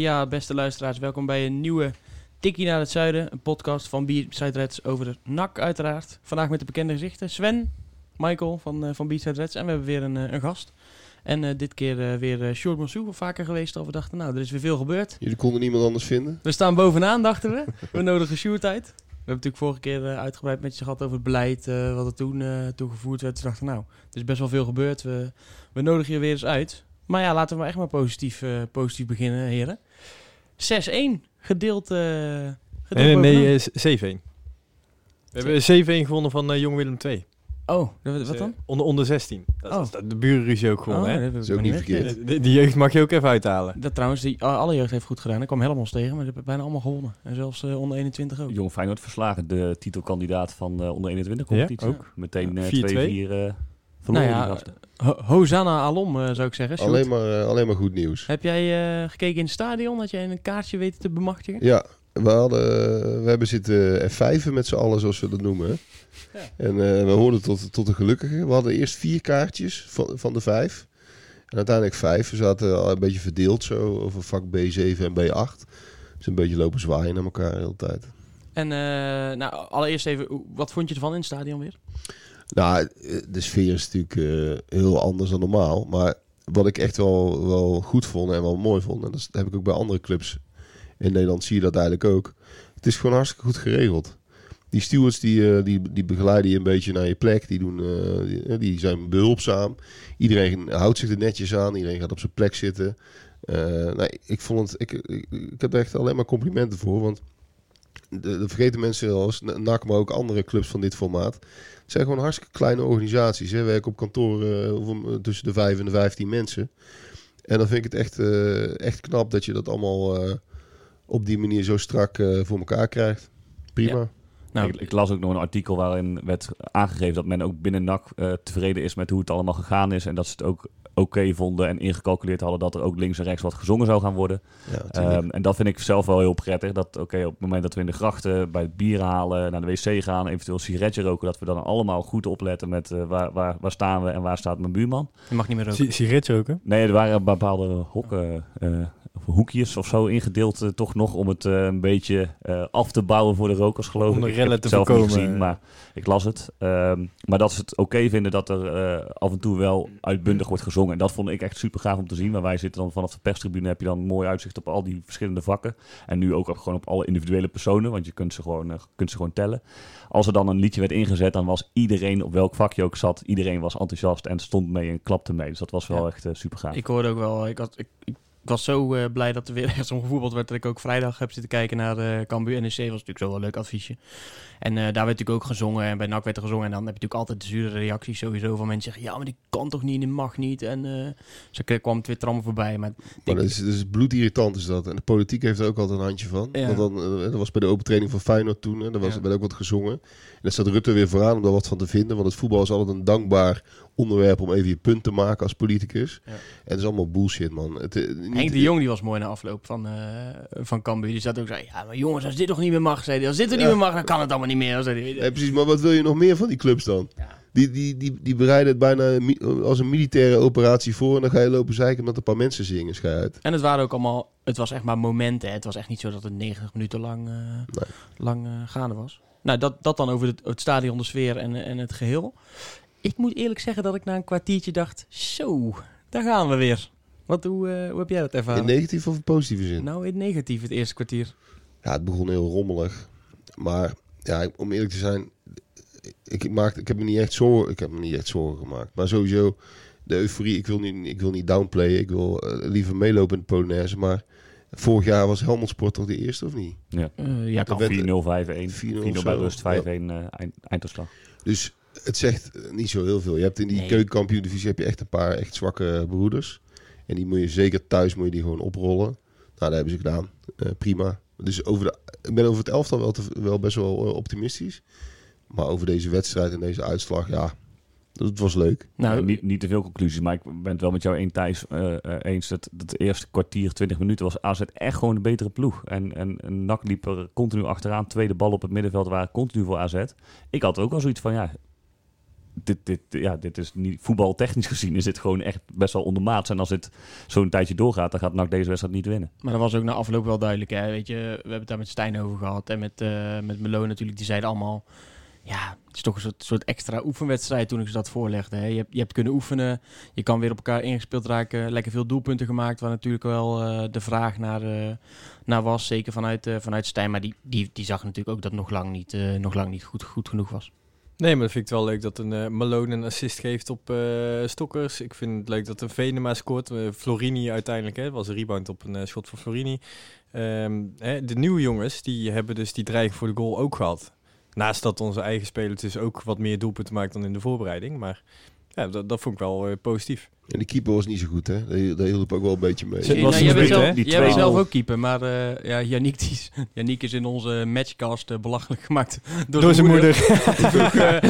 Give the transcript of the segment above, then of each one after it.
Ja, beste luisteraars, welkom bij een nieuwe Tikkie naar het Zuiden. Een podcast van Beatside Reds over de NAC uiteraard. Vandaag met de bekende gezichten Sven, Michael van, uh, van Beatside Reds en we hebben weer een, uh, een gast. En uh, dit keer weer uh, Sjoerd Monsou, vaker geweest al. We dachten, nou, er is weer veel gebeurd. Jullie konden niemand anders vinden? We staan bovenaan, dachten we. we nodigen Sjoerd uit. We hebben natuurlijk vorige keer uitgebreid met je gehad over het beleid, wat er toen, toen gevoerd werd. We dachten, nou, er is best wel veel gebeurd. We, we nodigen je weer eens uit. Maar ja, laten we maar echt maar positief, positief beginnen, heren. 6-1 gedeeld. Uh, gedeeld nee, nee, nee 7-1. We hebben 7-1 gewonnen van uh, Jong Willem 2. Oh, wat dan? Uh, onder, onder 16. Dat oh. is de burenruzie ook gewoon, oh, hè? Dat is ook niet verkeerd. De, die jeugd mag je ook even uithalen. Dat trouwens, die, alle jeugd heeft goed gedaan. Ik kwam helemaal tegen, maar ze hebben bijna allemaal gewonnen. En zelfs uh, onder 21 ook. Jong Feyenoord verslagen, de titelkandidaat van uh, onder 21 competitie. Ja, ook. Meteen 2-4 uh, nou ja, ho Hosanna Alom, uh, zou ik zeggen. Sjoerd. Alleen maar, uh, alleen maar goed nieuws. Heb jij uh, gekeken in het stadion? Had jij een kaartje weten te bemachtigen? Ja, we, hadden, we hebben zitten F5 met z'n allen, zoals we dat noemen. Ja. En we hoorden tot, tot de gelukkige. We hadden eerst vier kaartjes van, van de vijf. En uiteindelijk vijf. We zaten al een beetje verdeeld zo over vak B7 en B8. Dus een beetje lopen zwaaien naar elkaar de hele tijd. En nou, allereerst even, wat vond je ervan in het stadion weer? Nou, de sfeer is natuurlijk uh, heel anders dan normaal. Maar wat ik echt wel, wel goed vond en wel mooi vond, en dat heb ik ook bij andere clubs in Nederland, zie je dat eigenlijk ook. Het is gewoon hartstikke goed geregeld. Die stewards die, uh, die, die begeleiden je een beetje naar je plek. Die, doen, uh, die, die, zijn behulpzaam. Iedereen houdt zich er netjes aan. Iedereen gaat op zijn plek zitten. nee, ik, vond ik, ik heb er echt alleen maar complimenten voor. Want de, vergeten mensen als NAC, maar ook andere clubs van dit formaat. Het zijn gewoon hartstikke kleine organisaties. Hè. We werken op kantoor uh, tussen de 5 en de 15 mensen. En dan vind ik het echt, uh, echt knap dat je dat allemaal op die manier zo strak voor elkaar krijgt. Prima. Nou, ik, ik, las ook nog een artikel waarin werd aangegeven dat men ook binnen NAC tevreden is met hoe het allemaal gegaan is. En dat ze het ook oké okay vonden en ingecalculeerd hadden dat er ook links en rechts wat gezongen zou gaan worden. Ja, um, en dat vind ik zelf wel heel prettig. Dat oké, okay, op het moment dat we in de grachten bij het bier halen, naar de wc gaan, eventueel een sigaretje roken, dat we dan allemaal goed opletten met uh, waar, waar, waar staan we en waar staat mijn buurman. Je mag niet meer roken. Si sigaretje roken? Nee, er waren bepaalde hokken. Uh, of hoekjes of zo ingedeeld, uh, toch nog om het uh, een beetje uh, af te bouwen voor de rokers, geloof om ik. Ik te zelf voorkomen. niet gezien, maar ik las het. Um, maar dat ze het oké okay vinden dat er af en toe wel uitbundig wordt gezongen. En dat vond ik echt super gaaf om te zien. Maar wij zitten dan vanaf de perstribune, heb je dan mooi uitzicht op al die verschillende vakken. En nu ook op, gewoon op alle individuele personen, want je kunt ze, gewoon, kunt ze gewoon tellen. Als er dan een liedje werd ingezet, dan was iedereen, op welk vakje ook zat, iedereen was enthousiast en stond mee en klapte mee. Dus dat was wel ja. echt super gaaf. Ik hoorde ook wel, ik, had, ik, ik ik was zo uh, blij dat er weer echt zo'n gevoetbald werd dat ik ook vrijdag heb zitten kijken naar uh, Cambuur NEC. was natuurlijk zo wel een leuk adviesje. En uh, daar werd natuurlijk ook gezongen en bij NAC werd er gezongen. En dan heb je natuurlijk altijd de zure reacties sowieso van mensen zeggen... ja, maar die kan toch niet, die mag niet. En ze kwam Twitter allemaal voorbij. Maar, maar dat, is, dat is bloedirritant is dat. En de politiek heeft er ook altijd een handje van. Ja. Want dan, dat was bij de open training van Feyenoord toen. En daar was, ja. werd ook wat gezongen. En daar staat Rutte weer vooraan om daar wat van te vinden. Want het voetbal is altijd een dankbaar onderwerp om even je punt te maken als politicus. Ja. En het is allemaal bullshit, man. Het, uh, niet, Henk de Jong die was mooi na afloop van, uh, van Cambuur. Die zat ook zei, ja, maar jongens, als dit toch niet meer mag, zei hij. Als dit er ja. niet meer mag, dan kan het allemaal niet meer. Zei hij. Ja, precies, maar wat wil je nog meer van die clubs dan? Die, die, die, die bereiden het bijna als een militaire operatie voor. En dan ga je lopen zeiken omdat een paar mensen zingen. Schij uit. En het waren ook allemaal, het was echt maar momenten. Het was echt niet zo dat het 90 minuten lang, uh, nee. lang gaande was. Nou, dat, dat dan over het, het stadion, de sfeer en, en het geheel. Ik moet eerlijk zeggen dat ik na een kwartiertje dacht... Zo, daar gaan we weer. Wat, hoe, uh, hoe heb jij dat ervaren? In negatieve of in positieve zin? Nou, in negatief het eerste kwartier. Ja, het begon heel rommelig. Maar ja, om eerlijk te zijn... Ik, maak, ik, heb me niet echt zorgen, ik heb me niet echt zorgen gemaakt. Maar sowieso, de euforie... Ik wil niet, ik wil niet downplayen. Ik wil uh, liever meelopen in de Polonaise. Maar vorig jaar was Helmond Sport toch de eerste, of niet? Ja, uh, ja kan 4-0, 5-1. 4-0 bij rust, 5-1 ja. uh, eind. Dus het zegt niet zo heel veel. Je hebt in die ja. keukenkampioen-divisie heb je echt een paar echt zwakke broeders. En die moet je zeker thuis moet je die gewoon oprollen. Nou, dat hebben ze gedaan. Eh, prima. Dus over de, ik ben over het elftal wel, te- wel best wel eh, optimistisch. Maar over deze wedstrijd en deze uitslag, ja, dat was leuk. Nou, niet, niet te veel conclusies, maar ik ben het wel met jou een, Thijs, eh, eh, eens. Dat, dat de eerste kwartier, 20 minuten was AZ echt gewoon de betere ploeg. En, en, en NAC liep er continu achteraan. Tweede bal op het middenveld waren continu voor AZ. Ik had ook wel zoiets van, ja, dit, dit, ja, dit is niet voetbaltechnisch gezien is dit gewoon echt best wel ondermaats. En als dit zo'n tijdje doorgaat, dan gaat NAC deze wedstrijd niet winnen. Maar dat was ook na afloop wel duidelijk. Hè? Weet je, we hebben het daar met Stijn over gehad. En met, eh met Melo natuurlijk. Die zeiden allemaal... Ja, het is toch een soort, soort extra oefenwedstrijd toen ik ze dat voorlegde. Hè? Je, hebt, je hebt kunnen oefenen. Je kan weer op elkaar ingespeeld raken. Lekker veel doelpunten gemaakt. Waar natuurlijk wel eh, de vraag naar, eh, naar was. Zeker vanuit, vanuit Stijn. Maar die, die, die zag natuurlijk ook dat nog lang niet, nog lang niet goed, goed genoeg was. Nee, maar dat vind ik wel leuk dat een eh, Malone een assist geeft op eh, Stokkers. Ik vind het leuk dat een Venema scoort. Eh, Florini uiteindelijk, hè, was een rebound op een schot van Florini. Ehm, hè, de nieuwe jongens, die hebben dus die dreiging voor de goal ook gehad. Naast dat onze eigen speler dus ook wat meer doelpunten maakt dan in de voorbereiding. Maar ja, dat, dat vond ik wel eh, positief. En de keeper was niet zo goed, hè? Dat, dat hielp ook wel een beetje mee. Zit- Ja, was nou, niet jij bent goed, zelf? Die jij bent 2-0. zelf ook keeper, maar eh ja, Yannick, is, Yannick is in onze matchcast eh, belachelijk gemaakt door, Door zijn moeder.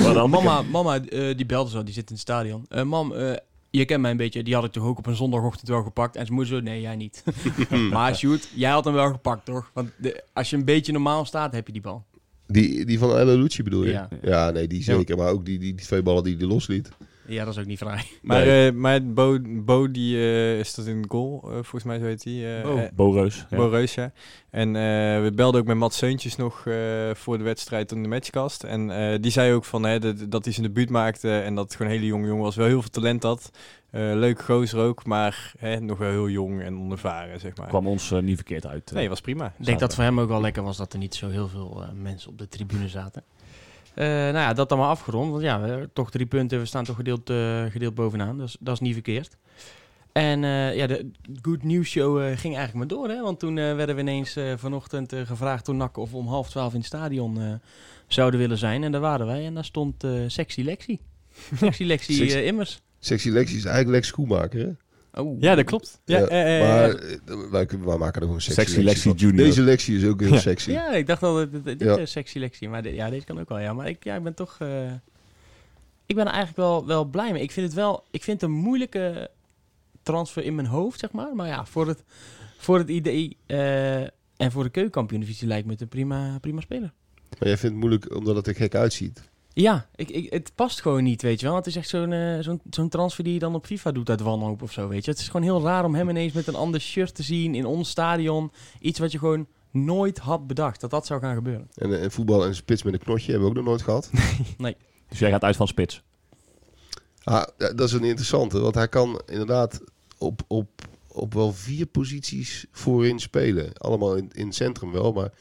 Eh, mama, mama eh, die belde zo, die zit in het stadion. Eh, mam, eh, je kent mij een beetje, die had ik toch ook op een zondagochtend wel gepakt. En zijn moeder zo, nee, jij niet. maar shoot, jij had hem wel gepakt, toch? Want de, als je een beetje normaal staat, heb je die bal. Die, die van El Lucci bedoel je? Ja. Ja, nee, die zeker. Maar ook die, die, die twee ballen die hij losliet. Ja, dat is ook niet vrij. Maar, Nee. eh, maar Bo, Bo die, eh, is dat in goal, eh, volgens mij zo heet hij. Bo. Bo Reus. ja. Bo Reus, ja. En eh, we belden ook met Matt Seuntjes nog eh, voor de wedstrijd in de matchcast. En eh, die zei ook van, hè, dat, dat hij zijn debuut maakte en dat het gewoon een hele jonge jongen was. Wel heel veel talent had. Eh leuk gozer ook, maar hè, nog wel heel jong en onervaren, zeg maar. Kwam ons niet verkeerd uit. Nee, was prima. Ik denk dat het voor hem ook wel lekker was dat er niet zo heel veel mensen op de tribune zaten. Eh, nou ja, dat dan maar afgerond. Want ja, we, toch drie punten. We staan toch gedeeld, eh, gedeeld bovenaan. Dus dat is niet verkeerd. En eh, ja, de Good News Show ging eigenlijk maar door. Hè? Want toen werden we ineens vanochtend gevraagd door NAC of we om half twaalf in het stadion zouden willen zijn. En daar waren wij. En daar stond Sexy Lexi. Sexy Lexi Immers. Sexy Lexi is eigenlijk Lex Schoenmaker, hè? Oh. Ja, dat klopt. Ja, Ja, eh, eh, maar eh, wij, maken er gewoon Sexy, Sexy Lexi van. Junior. Deze Lexi is ook heel Ja. sexy. Ja, ik dacht al, dat dit, dit Ja. is Sexy Lexi. Maar de- ja, deze kan ook wel. Ja, maar ik, ja, ik ben toch... eh, ik ben er eigenlijk wel, wel blij mee. Ik vind het wel... Ik vind het een moeilijke transfer in mijn hoofd, zeg maar. Maar ja, voor het, voor het idee eh, en voor de keukenkampioen-divisie lijkt me het een prima, prima speler. Maar jij vindt het moeilijk omdat het er gek uitziet. Ja, ik, ik, het past gewoon niet, weet je wel. Het is echt zo'n eh, zo'n zo'n transfer die je dan op FIFA doet uit wanhoop of zo, weet je. Het is gewoon heel raar om hem ineens met een ander shirt te zien in ons stadion. Iets wat je gewoon nooit had bedacht, dat dat zou gaan gebeuren. En, eh, en voetbal en spits met een knotje hebben we ook nog nooit gehad. Dus jij gaat uit van spits. Ah, dat is een interessante, want hij kan inderdaad op, op, op wel vier posities voorin spelen. Allemaal in, in het centrum wel, maar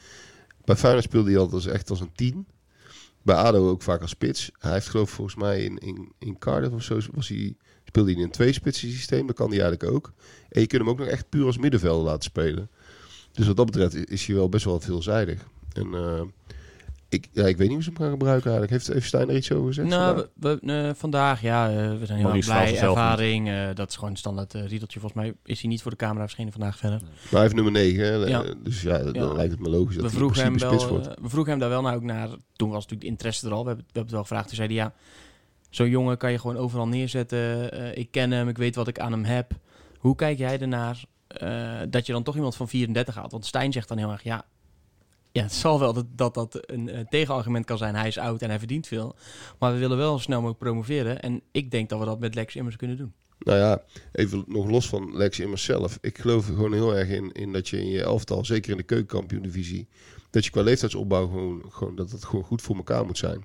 bij Feyenoord speelde hij altijd als, echt als een tien. Bij ADO ook vaak als spits. Hij heeft geloof ik volgens mij in, in, in Cardiff of zo was hij, speelde hij in een twee-spitsen systeem. Dat kan hij eigenlijk ook. En je kunt hem ook nog echt puur als middenvelder laten spelen. Dus wat dat betreft is hij wel best wel veelzijdig. En eh, ik, ja, ik weet niet hoe ze hem gaan gebruiken eigenlijk. Heeft, heeft Stijn er iets over gezegd? Nou, vandaag? we, we- eh, vandaag, ja, eh, we zijn heel erg blij. Ervaring, eh, dat is gewoon een standaard riedeltje. Volgens mij is hij niet voor de camera verschenen vandaag verder. Maar hij heeft nummer 9, Ja. dus ja, dan Ja. lijkt het me logisch dat We hij in vroegen, hem wel, we vroegen hem daar wel nou ook naar. Toen was natuurlijk de interesse er al. We hebben, we hebben het wel gevraagd. Toen zei hij, ja, zo'n jongen kan je gewoon overal neerzetten. Eh, ik ken hem, ik weet wat ik aan hem heb. Hoe kijk jij ernaar eh, dat je dan toch iemand van 34 haalt? Want Stijn zegt dan heel erg, ja, ja het zal wel dat dat, dat een eh, tegenargument kan zijn. Hij is oud en hij verdient veel. Maar we willen wel snel mogelijk promoveren. En ik denk dat we dat met Lex Immers kunnen doen. Nou ja, even nog los van Lex Immers zelf. Ik geloof er gewoon heel erg in, in dat je in je elftal, zeker in de keukenkampioen-divisie, dat je qua leeftijdsopbouw gewoon, gewoon, dat het gewoon goed voor elkaar moet zijn.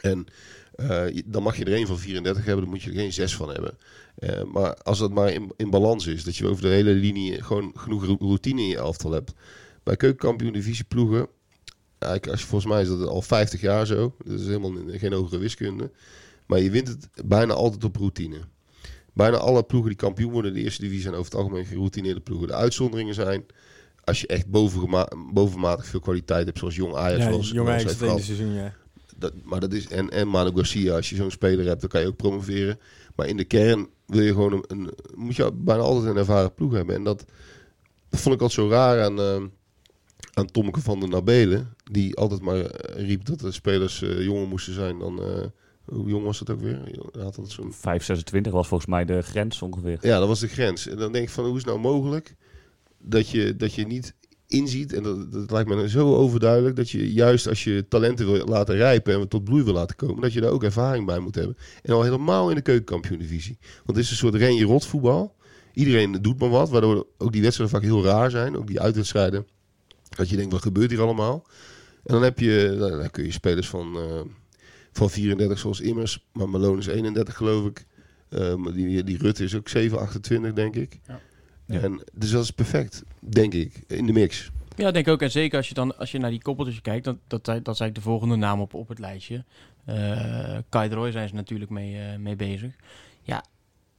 En eh, dan mag je er één van 34 hebben, dan moet je er geen zes van hebben. Eh, maar als dat maar in, in balans is, dat je over de hele linie gewoon genoeg routine in je elftal hebt. Bij keukenkampioen-divisie ploegen, eigenlijk als je, volgens mij is dat al 50 jaar zo. Dat is helemaal geen hogere wiskunde. Maar je wint het bijna altijd op routine. Bijna alle ploegen die kampioen worden in de eerste divisie zijn over het algemeen geroutineerde ploegen. De uitzonderingen zijn als je echt bovenmatig veel kwaliteit hebt, zoals Jong Ajax ja, was. jong Ajax het seizoen, ja. dat, maar dat is, en, en Manu Garcia, als je zo'n speler hebt, dan kan je ook promoveren. Maar in de kern wil je gewoon een, een- moet je bijna altijd een ervaren ploeg hebben. En dat, dat vond ik altijd zo raar aan, eh, aan Tommeke van der Nabelen. Die altijd maar eh, riep dat de spelers eh, jonger moesten zijn dan... eh, hoe jong was dat ook weer? Had altijd zo'n 5,26 was volgens mij de grens ongeveer. ja, dat was de grens. En dan denk ik van, hoe is het nou mogelijk dat je, dat je niet inziet, en dat, dat lijkt me zo overduidelijk, dat je juist als je talenten wil laten rijpen en tot bloei wil laten komen, dat je daar ook ervaring bij moet hebben. En al helemaal in de keukenkampioen-divisie. Want het is een soort renje rot voetbal. Iedereen doet maar wat, waardoor ook die wedstrijden vaak heel raar zijn. Ook die uitwedstrijden. Dat je denkt, wat gebeurt hier allemaal? En dan heb je, dan, dan kun je spelers van, eh, van 34 zoals Immers, maar Malone is 31 geloof ik. Eh, maar die, die Rutte is ook 7, 28 denk ik. Ja. Ja. En, dus dat is perfect, denk ik, in de mix. Ja, denk ik ook. En zeker als je dan als je naar die koppeltjes kijkt, dat, dat, dat is eigenlijk de volgende naam op, op het lijstje. Eh Kai Roy zijn ze natuurlijk mee, mee bezig. Ja,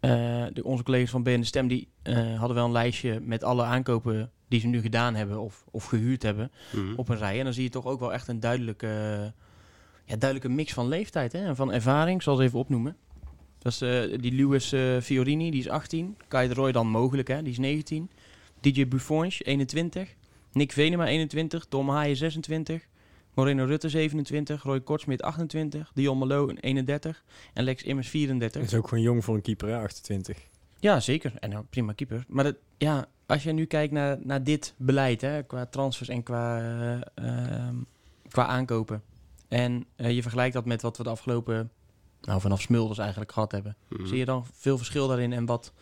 eh, de, onze collega's van BN De Stem die eh, hadden wel een lijstje met alle aankopen die ze nu gedaan hebben of, of gehuurd hebben op een rij. En dan zie je toch ook wel echt een duidelijke, ja, duidelijke mix van leeftijd hè? en van ervaring. Ik zal ze even opnoemen. Dat is eh, die Louis eh, Fiorini, die is 18. Kai de Roy dan mogelijk, hè? die is 19. DJ Buffons, 21. Nick Venema, 21. Tom Haaien, 26. Moreno Rutte, 27. Roy Kortsmit, 28. Dion Malo, 31. En Lex Immers, 34. Dat is ook gewoon jong voor een keeper, hè, 28. Ja, zeker. En nou, prima keeper. Maar dat, ja, als je nu kijkt naar, naar dit beleid, hè, qua transfers en qua, eh, ehm, qua aankopen. En eh, je vergelijkt dat met wat we de afgelopen, nou vanaf Smulders eigenlijk gehad hebben. Mhm. Zie je dan veel verschil daarin en wat,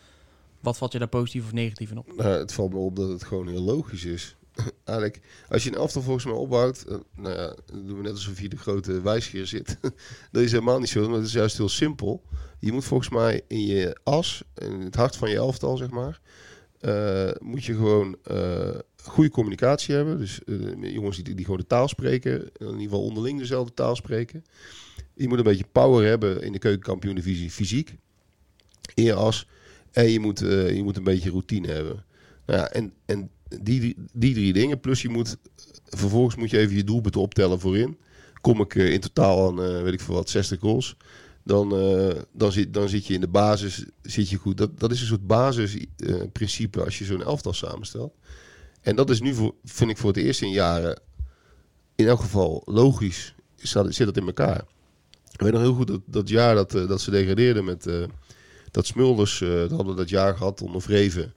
wat valt je daar positief of negatief in op? Nou, het valt me op dat het gewoon heel logisch is. Eigenlijk, als je een elftal volgens mij opbouwt, eh, nou ja, dan doen we net alsof je de grote wijsgeer zit. dat is helemaal niet zo, maar het is juist heel simpel. Je moet volgens mij in je as, in het hart van je elftal, zeg maar, eh, moet je gewoon eh, goede communicatie hebben. Dus jongens die, die gewoon de taal spreken, in ieder geval onderling dezelfde taal spreken. Je moet een beetje power hebben in de keukenkampioen-divisie fysiek, in je as. En je moet, je moet een beetje routine hebben. Nou ja, en, en die, die drie dingen, plus je moet vervolgens moet je even je doelpunten optellen voorin. Kom ik eh, in totaal aan, eh, weet ik veel wat, 60 goals. Dan, eh, dan, zit, dan zit je in de basis zit je goed. Dat, dat is een soort basisprincipe als je zo'n elftal samenstelt. En dat is nu, voor, vind ik, voor het eerst in jaren in elk geval logisch zit dat in elkaar. Ik weet nog heel goed dat, dat jaar dat, dat ze degradeerden met dat Smulders, dat hadden dat jaar gehad onder Vreven.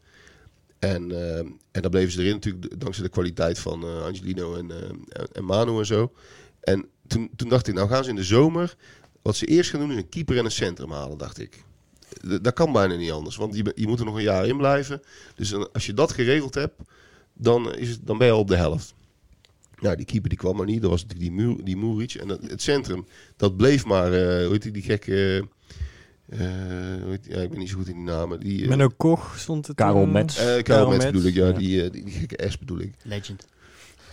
En, eh, en daar bleven ze erin natuurlijk dankzij de kwaliteit van eh, Angelino en, eh, en- Manu en zo. En toen, toen dacht ik, nou gaan ze in de zomer, wat ze eerst gaan doen is een keeper en een centrum halen, dacht ik. Dat kan bijna niet anders, want je, je moet er nog een jaar in blijven. Dus als je dat geregeld hebt, dan, is het, dan ben je al op de helft. Nou, die keeper die kwam maar niet. Dat was natuurlijk die, Mu- die Muric. En het centrum, dat bleef maar, hoe heet die, die gekke... eh, hoe heet die? Ja, ik ben niet zo goed in die namen. Die, eh, Menno Koch stond het. Karel eh, Karel Karel Metz Metz, bedoel ik, ja. ja. Die, eh, die, die gekke S bedoel ik. Legend.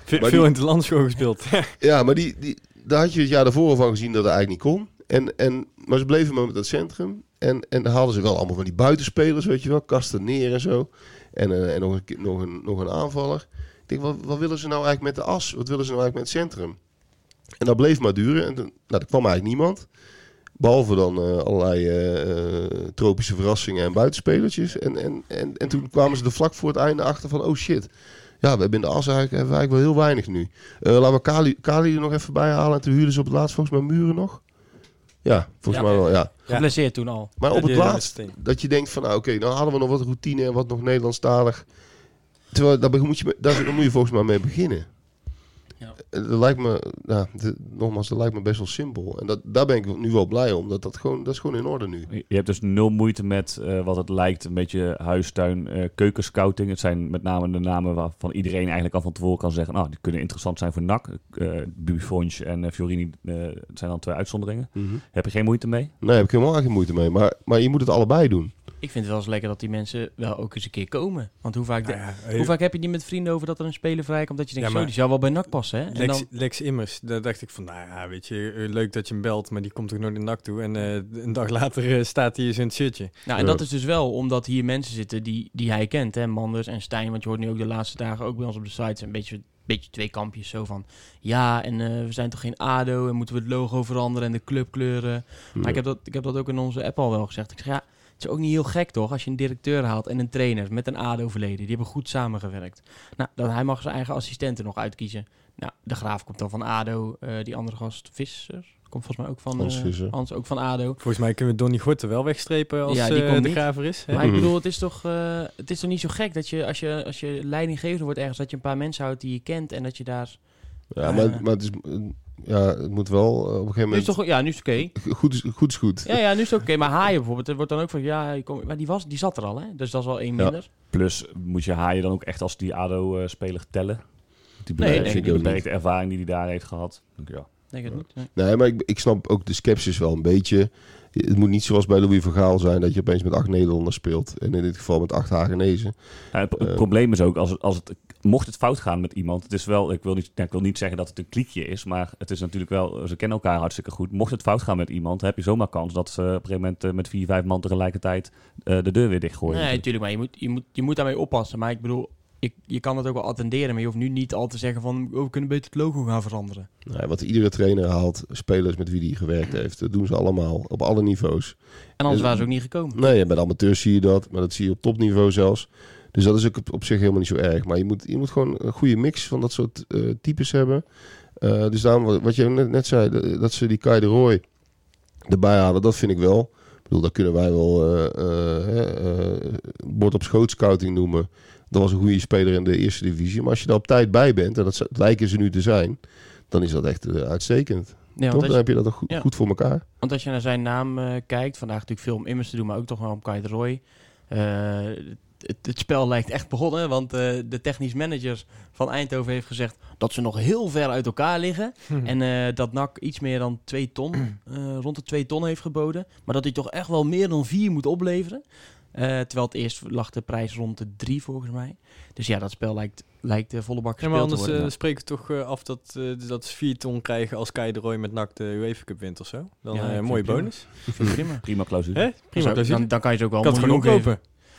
Ve- Maar veel die- in het landschool gespeeld. Ja, maar die, die, daar had je het jaar daarvoor al van gezien dat het eigenlijk niet kon. En, en, maar ze bleven maar met dat centrum. En, en dan hadden ze wel allemaal van die buitenspelers, weet je wel. Kasten neer en zo. En, eh, en nog, een, nog, een, nog een aanvaller. Ik denk, wat, wat willen ze nou eigenlijk met de as? Wat willen ze nou eigenlijk met het centrum? En dat bleef maar duren. En toen, nou, er kwam eigenlijk niemand. Behalve dan eh, allerlei eh, eh, tropische verrassingen en buitenspelertjes. En, en, en, en toen kwamen ze er vlak voor het einde achter van... Oh shit, ja, we hebben in de as eigenlijk, hebben we eigenlijk wel heel weinig nu. Eh, laten we Kali, Kali er nog even bij halen. En toen huurden ze op het laatst volgens mij Muren nog. Ja, volgens Ja. mij wel, ja. Ja. Geblesseerd toen al. Maar op het laatst, dat je denkt van... Nou, oké, nou hadden we nog wat routine en wat nog Nederlandstalig. Terwijl, daar, moet je, daar, daar moet je volgens mij mee beginnen. Eh, Dat lijkt me, nou, de- nogmaals, dat lijkt me best wel simpel. En dat, daar ben ik nu wel blij om. Dat, dat, gewoon, dat is gewoon in orde nu. Je hebt dus nul moeite met eh, wat het lijkt, een beetje huistuin, eh keukenscouting. Het zijn met name de namen waarvan iedereen eigenlijk al van tevoren kan zeggen, nou, die kunnen interessant zijn voor NAC. Uh, Buffons en eh, Fiorini eh, zijn dan twee uitzonderingen. Heb je geen moeite mee? Nee, heb ik helemaal geen moeite mee. Maar, maar je moet het allebei doen. Ik vind het wel eens lekker dat die mensen wel ook eens een keer komen. Want hoe vaak, Nou ja, hoe vaak heb je niet met vrienden over dat er een speler vrijkomt dat je denkt, Ja, zo, die zou wel bij NAC passen, hè? En Lex, dan, Lex Immers, daar dacht ik van, nou ja, weet je, eh, leuk dat je hem belt, maar die komt toch nooit in NAC toe. En eh, een dag later eh, staat hij in zijn shirtje. nou, en dat is dus wel omdat hier mensen zitten die, die hij kent, hè? Manders en Stijn, want je hoort nu ook de laatste dagen ook bij ons op de site een beetje, beetje twee kampjes zo van, ja, en we zijn toch geen ADO en moeten we het logo veranderen en de clubkleuren. Maar ik heb, dat, ik heb dat ook in onze app al wel gezegd. Ik zeg, ja, het is ook niet heel gek toch als je een directeur haalt en een trainer met een ADO-verleden. Die hebben goed samengewerkt. Nou, dan hij mag zijn eigen assistenten nog uitkiezen. Nou, de Graaf komt dan van ADO. eh, die andere gast, Visser, komt volgens mij ook van... Hans eh. Hans, ook van ADO. Volgens mij kunnen we Donny Gorten wel wegstrepen als Ja, die eh, komt de graver is. hè? Maar ik Mhm. bedoel, het is toch, eh, het is toch niet zo gek dat je als, je als je leidinggevende wordt ergens, dat je een paar mensen houdt die je kent en dat je daar... Ja, maar, maar het, is, ja, het moet wel eh, op een gegeven Nu is moment... toch, ja, nu is het oké. Goed is goed. Is goed. Ja, ja, nu is het oké. Maar Haaien bijvoorbeeld, er wordt dan ook van, ja, je komt- maar die, was, die zat er al, hè? Dus dat is wel één Ja. minder. Plus moet je Haaien dan ook echt als die ADO-speler tellen. Die Nee, beperkte, denk ik die ook beperkte ervaring die hij daar heeft gehad. Ja. Denk het niet. Nee. Nee, maar ik, ik snap ook de sceptisch wel een beetje. Het moet niet zoals bij Louis van Gaal zijn dat je opeens met acht Nederlanders speelt. En in dit geval met acht Hagenezen. Ja, het, het Eh. probleem is ook, als het, als het, mocht het fout gaan met iemand, het is wel, ik wil, niet, ik wil niet zeggen dat het een kliekje is, maar het is natuurlijk wel, ze kennen elkaar hartstikke goed. Mocht het fout gaan met iemand, heb je zomaar kans dat ze op een gegeven moment eh, met vier, vijf man tegelijkertijd eh, de deur weer dichtgooien. Nee, natuurlijk, maar je moet, je, moet, je moet daarmee oppassen. Maar ik bedoel, je, je kan het ook wel attenderen, maar je hoeft nu niet al te zeggen van, oh, we kunnen beter het logo gaan veranderen. Nou, wat iedere trainer haalt, spelers met wie hij gewerkt heeft. Dat doen ze allemaal, op alle niveaus. En anders Eh, waren ze ook niet gekomen. Nee, bij de amateurs zie je dat, maar dat zie je op topniveau zelfs. Dus dat is ook op, op zich helemaal niet zo erg. Maar je moet, je moet gewoon een goede mix van dat soort eh, types hebben. Eh, dus daarom, wat- je net, net zei, dat, dat ze die Kai de Roy erbij halen, dat vind ik wel. Ik bedoel, dat kunnen wij wel eh, eh, hè, eh, bord op schoot scouting noemen. Dat was een goede speler in de eerste divisie. Maar als je daar op tijd bij bent, en dat lijken ze nu te zijn, dan is dat echt eh, uitstekend. Ja, Toch? want, Dan heb je dat ook goed, Ja. goed voor elkaar. want als je naar zijn naam eh, kijkt, vandaag natuurlijk veel om immers te doen, maar ook toch wel om Kai de Roy. Eh, het, het spel lijkt echt begonnen, want eh, de technisch manager van Eindhoven heeft gezegd dat ze nog heel ver uit elkaar liggen. En eh, dat NAC iets meer dan 2 ton, eh, rond de 2 ton heeft geboden. Maar dat hij toch echt wel meer dan 4 moet opleveren. Eh, terwijl het eerst lag de prijs rond de 3 volgens mij. Dus ja, dat spel lijkt, lijkt de volle bak Ja, gespeeld maar te anders worden. eh, spreken we toch eh, af dat, eh, dat ze 4 ton krijgen als Kai de Roy met NAC de UEFA Cup wint of zo. Dan Ja, een mooie het prima. bonus. Het prima. Prima clausule. Prima, clausule. dan, dan kan je ze ook wel kan het gewoon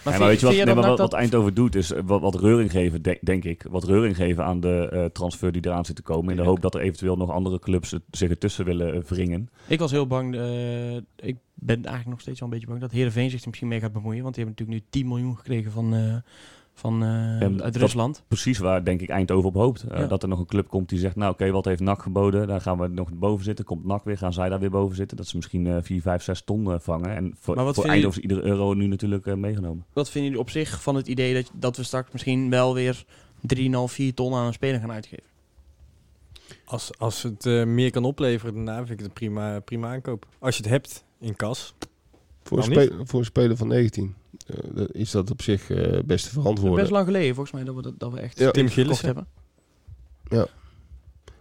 Maar, vind- weet je wat, nee, maar wat, dat- wat Eindhoven doet, is eh, wat, wat reuring geven, denk, denk ik. Wat reuring geven aan de eh, transfer die eraan zit te komen. In de hoop dat er eventueel nog andere clubs het- zich ertussen willen eh, wringen. Ik was heel bang, ik ben eigenlijk nog steeds wel een beetje bang dat Heerenveen zich er misschien mee gaat bemoeien. Want die hebben natuurlijk nu 10 miljoen gekregen van, van, eh, uit Rusland. Precies waar, denk ik, Eindhoven op hoopt. Eh, Ja. Dat er nog een club komt die zegt, nou oké, wat heeft NAC geboden? Daar gaan we nog boven zitten. Komt NAC weer, gaan zij daar weer boven zitten. Dat ze misschien eh 4, 5, 6 ton eh, vangen. En voor, Maar wat voor Eindhoven is iedere euro nu natuurlijk eh, meegenomen. Wat vinden jullie op zich van het idee dat, dat we straks misschien wel weer 3,5, 4 ton aan een speler gaan uitgeven? Als, als het eh, meer kan opleveren, daarna vind ik het een prima, prima aankoop. Als je het hebt in kas. Voor een, Waarom spe- voor een speler van 19 eh, dat- is dat op zich eh, best te verantwoorden. Best lang geleden volgens mij dat we, dat, dat we echt Ja. Tim Gillissen. hebben.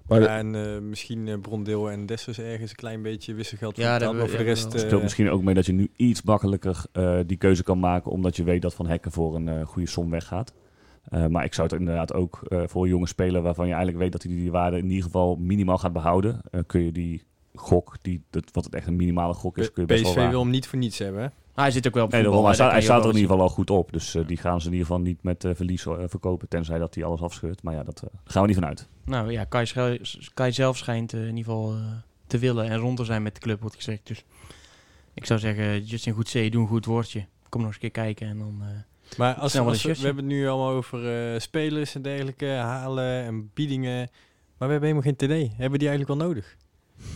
Maar de- Ja, en eh, misschien eh Brondeel en Dessers ergens een klein beetje wisselgeld Ja, voor maar we- voor de rest... Het speelt eh, misschien ook mee dat je nu iets makkelijker eh, die keuze kan maken. Omdat je weet dat Van Hekken voor een eh, goede som weggaat. Eh, maar ik zou het inderdaad ook eh, voor een jonge speler waarvan je eigenlijk weet dat hij die waarde in ieder geval minimaal gaat behouden. eh, kun je die gok, die, dat, wat het echt een minimale gok is, kun je best PSV wel wil hem niet voor niets hebben. Maar hij zit ook wel op Nee, voetbal, hij, staat, hij er in ieder geval al goed op. Dus eh, die gaan ze in ieder geval niet met eh, verlies eh, verkopen. Tenzij dat hij alles afscheurt. Maar ja, dat, eh, daar gaan we niet vanuit. Nou ja, Kai, zelf schijnt in ieder geval eh, te willen en rond te zijn met de club, wordt gezegd. Dus ik zou zeggen, Justin Goedzee, doe een goed woordje. Kom nog eens een keer kijken en dan... eh, Maar als, we, we hebben het nu allemaal over eh, spelers en dergelijke, halen en biedingen. Maar we hebben helemaal geen TD. Hebben we die eigenlijk wel nodig?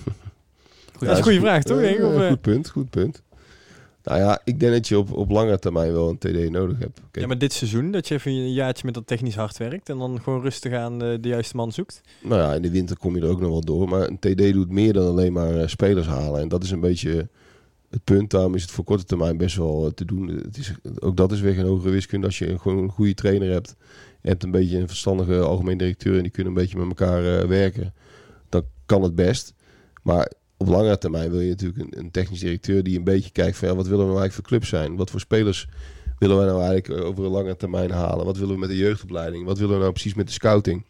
Ja, dat is een goede vraag, toch? goed punt, goed punt. Nou ja, ik denk dat je op, op lange termijn wel een TD nodig hebt. Kijk, Ja, maar dit seizoen, dat je even een jaartje met dat technisch hard werkt en dan gewoon rustig aan de, de juiste man zoekt. Nou ja, in de winter kom je er ook nog wel door. Maar een TD doet meer dan alleen maar eh, spelers halen. En dat is een beetje het punt. Daarom is het voor korte termijn best wel eh, te doen. Het is, ook dat is weer geen hogere wiskunde. Als je gewoon een goede trainer hebt. Je hebt een beetje een verstandige algemeen directeur. En die kunnen een beetje met elkaar eh, werken. Dan kan het best. Maar op langere termijn wil je natuurlijk een, een technisch directeur die een beetje kijkt van ja, wat willen we nou eigenlijk voor club zijn? Wat voor spelers willen wij nou eigenlijk eh, over een lange termijn halen? Wat willen we met de jeugdopleiding? Wat willen we nou precies met de scouting?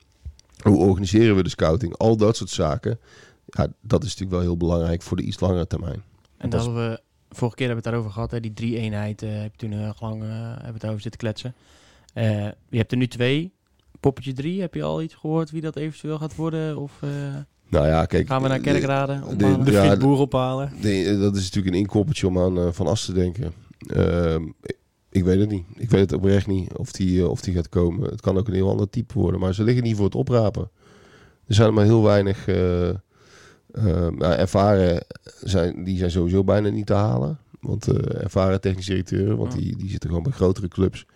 Hoe organiseren we de scouting? Al dat soort zaken. Ja, dat is natuurlijk wel heel belangrijk voor de iets langere termijn. En Dat hadden we, vorige keer hebben we het daarover gehad, hè, die drie-eenheid, eh heb je toen heel erg lang eh, hebben we het over zitten kletsen. Je hebt er nu twee. Poppetje drie, heb je al iets gehoord wie dat eventueel gaat worden? Of Nou ja, kijk. gaan we naar de- Kerkrade? de-? De Ja, frietboer ophalen. Nee, dat is natuurlijk een inkoppertje om aan eh, Van As te denken. Ehm, ik, ik weet het niet. Ik weet het oprecht niet of die, eh, of die gaat komen. Het kan ook een heel ander type worden. Maar ze liggen niet voor het oprapen. Er zijn maar heel weinig eh, eh, nou, ervaren. Zijn, die zijn sowieso bijna niet te halen. Want eh, ervaren technisch directeuren, want die, die zitten gewoon bij grotere clubs.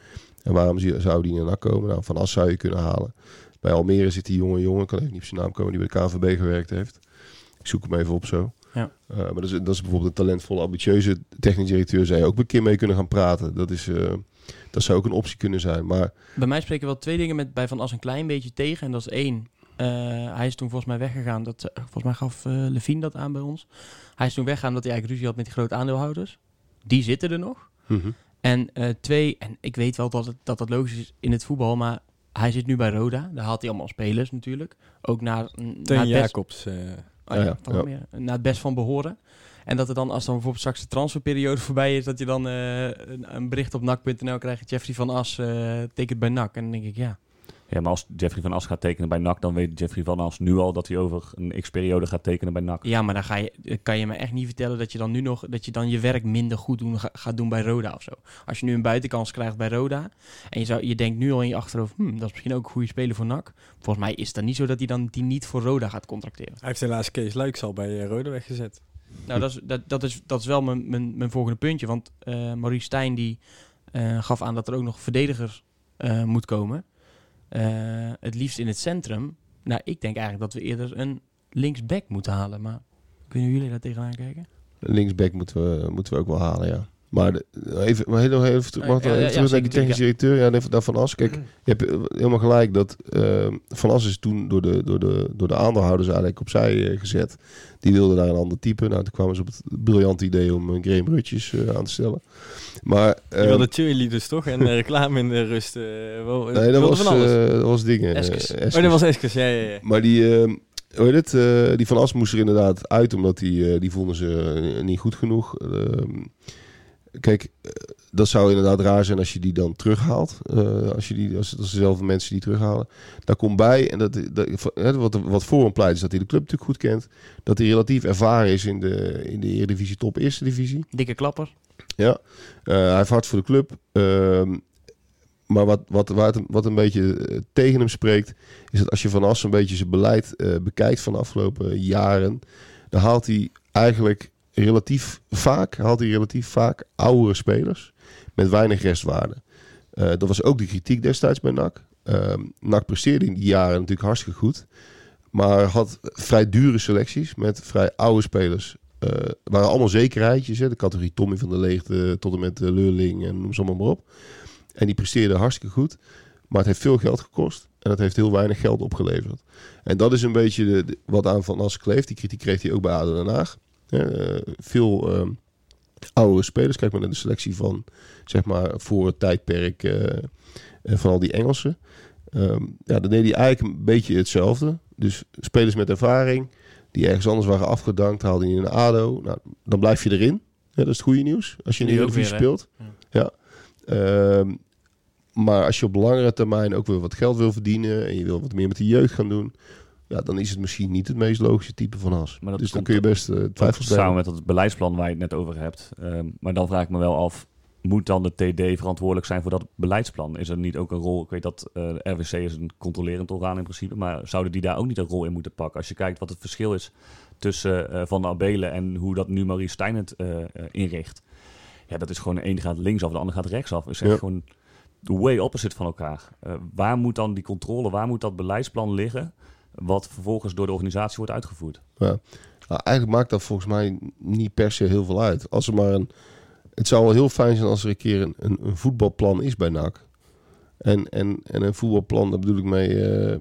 En waarom zou die naar NAC komen? Nou, Van As zou je kunnen halen. Bij Almere zit die jonge jongen, ik kan even niet op zijn naam komen, die bij de KNVB gewerkt heeft. Ik zoek hem even op zo. Ja. Uh, maar dat is, dat is bijvoorbeeld een talentvolle, ambitieuze technisch directeur. Zou je ook een keer mee kunnen gaan praten. Dat, is, eh, dat zou ook een optie kunnen zijn. Maar Bij mij spreken wel twee dingen met bij Van As een klein beetje tegen. En dat is één, eh, hij is toen volgens mij weggegaan. Dat, eh, volgens mij gaf eh Levine dat aan bij ons. Hij is toen weggegaan omdat hij eigenlijk ruzie had met die grote aandeelhouders. Die zitten er nog. En eh, twee, en ik weet wel dat, het, dat dat logisch is in het voetbal, maar hij zit nu bij Roda. Daar haalt hij allemaal spelers natuurlijk. Ook naar, naar best, Jacobs. eh, oh, Ja, ja, ja, van ja. Almere. naar het best van behoren. En dat er dan, als dan bijvoorbeeld straks de transferperiode voorbij is, dat je dan eh, een, een bericht op NAC.nl krijgt. Jeffrey van As eh, tekent bij NAC. En dan denk ik, ja, Ja, maar als Jeffrey van As gaat tekenen bij NAC, dan weet Jeffrey van As nu al dat hij over een x-periode gaat tekenen bij NAC. Ja, maar dan ga je, kan je me echt niet vertellen dat je dan nu nog dat je dan je werk minder goed doen, ga- gaat doen bij Roda of zo. Als je nu een buitenkans krijgt bij Roda en je, zou, je denkt nu al in je achterhoofd, hm, dat is misschien ook een goede speler voor NAC. Volgens mij is het dan niet zo dat hij dan die niet voor Roda gaat contracteren. Hij heeft helaas Kees Luiks al bij eh, Rode weggezet. Nou, dat is, dat, dat is, dat is wel mijn, mijn, mijn volgende puntje, want eh Maurice Stijn die eh, gaf aan dat er ook nog verdediger eh, moet komen. Eh, het liefst in het centrum. Nou, ik denk eigenlijk dat we eerder een linksback moeten halen, maar hoe jullie daar tegenaan kijken. linksback moeten we, moeten we ook wel halen, ja. Maar de- even, maar heel, even, terug- mag Ja, wel ja, even ja, terug naar die technisch directeur. Ja, even daar Van As. Kijk, je hebt eh, helemaal gelijk dat eh, Van As is toen door de, door, de, door de aandeelhouders eigenlijk opzij eh, gezet. Die wilden daar een ander type. Nou, toen kwamen ze op het briljante idee om uh, Graham Rutjes eh, aan te stellen. Maar... Je eh, wilde cheerleaders toch? En eh, reclame in de rust. eh, wel, nee, dat was, eh, dat was dingen. Eskes. eh, oh, dat was Eskes. Ja, ja, ja. Maar die, eh, hoe heet het, eh, die Van As moest er inderdaad uit, omdat die, eh, die vonden ze eh, niet goed genoeg. Kijk, eh, dat zou inderdaad raar zijn als je die dan terughaalt. Eh, als, je die, als, als dezelfde mensen die terughalen. Daar komt bij, en dat, dat, wat, wat voor hem pleit, is dat hij de club natuurlijk goed kent. Dat hij relatief ervaren is in de, in de Eredivisie top eerste divisie. Dikke klapper. Ja, Eh, hij heeft hard voor de club. Ehm, maar wat, wat, waar het, wat een beetje tegen hem spreekt, is dat als je Van As een beetje zijn beleid bekijkt van de afgelopen jaren, dan haalt hij eigenlijk relatief vaak, haalt hij relatief vaak oudere spelers met weinig restwaarde. Eh, dat was ook de kritiek destijds bij NAC. Ehm NAC presteerde in die jaren natuurlijk hartstikke goed. Maar had vrij dure selecties met vrij oude spelers. Eh waren allemaal zekerheidjes. Hè? De categorie Tommy van der Leegte tot en met de Leurling en noem ze allemaal maar op. En die presteerden hartstikke goed. Maar het heeft veel geld gekost. En het heeft heel weinig geld opgeleverd. En dat is een beetje de, de- wat aan Van As kleeft. Die kritiek kreeg hij ook bij ADO Den Haag. Eh, veel ehm oude spelers. Kijk maar naar de selectie van, zeg maar, voor het tijdperk eh, van al die Engelsen. Ehm, ja, dan deed hij eigenlijk een beetje hetzelfde. Dus spelers met ervaring, die ergens anders waren afgedankt, haalde hij in een ADO. Nou, dan blijf je erin. Ja, dat is het goede nieuws. Als je in de Eredivisie hè? speelt. Ja. Ehm, maar als je op langere termijn ook weer wat geld wil verdienen en je wil wat meer met de jeugd gaan doen, ja, dan is het misschien niet het meest logische type van as. Maar dat dus dan kun je best eh, twijfels Samen brengen. met dat beleidsplan waar je het net over hebt. Ehm, maar dan vraag ik me wel af, moet dan de TD verantwoordelijk zijn voor dat beleidsplan? Is er niet ook een rol, ik weet dat eh, de RWC is een controlerend orgaan in principe, maar zouden die daar ook niet een rol in moeten pakken? Als je kijkt wat het verschil is tussen eh, Van der Abelen en hoe dat nu Maurice Stijn het eh, eh, inricht. Ja, dat is gewoon de ene gaat linksaf, de ander gaat rechtsaf. is echt Ja. gewoon way opposite van elkaar. Eh, waar moet dan die controle, waar moet dat beleidsplan liggen, wat vervolgens door de organisatie wordt uitgevoerd? Nou, eigenlijk maakt dat volgens mij niet per se heel veel uit. Als er maar een, het zou wel heel fijn zijn als er een keer een, een, voetbalplan is bij NAC. En, en, en een voetbalplan, daar bedoel ik mee... eh,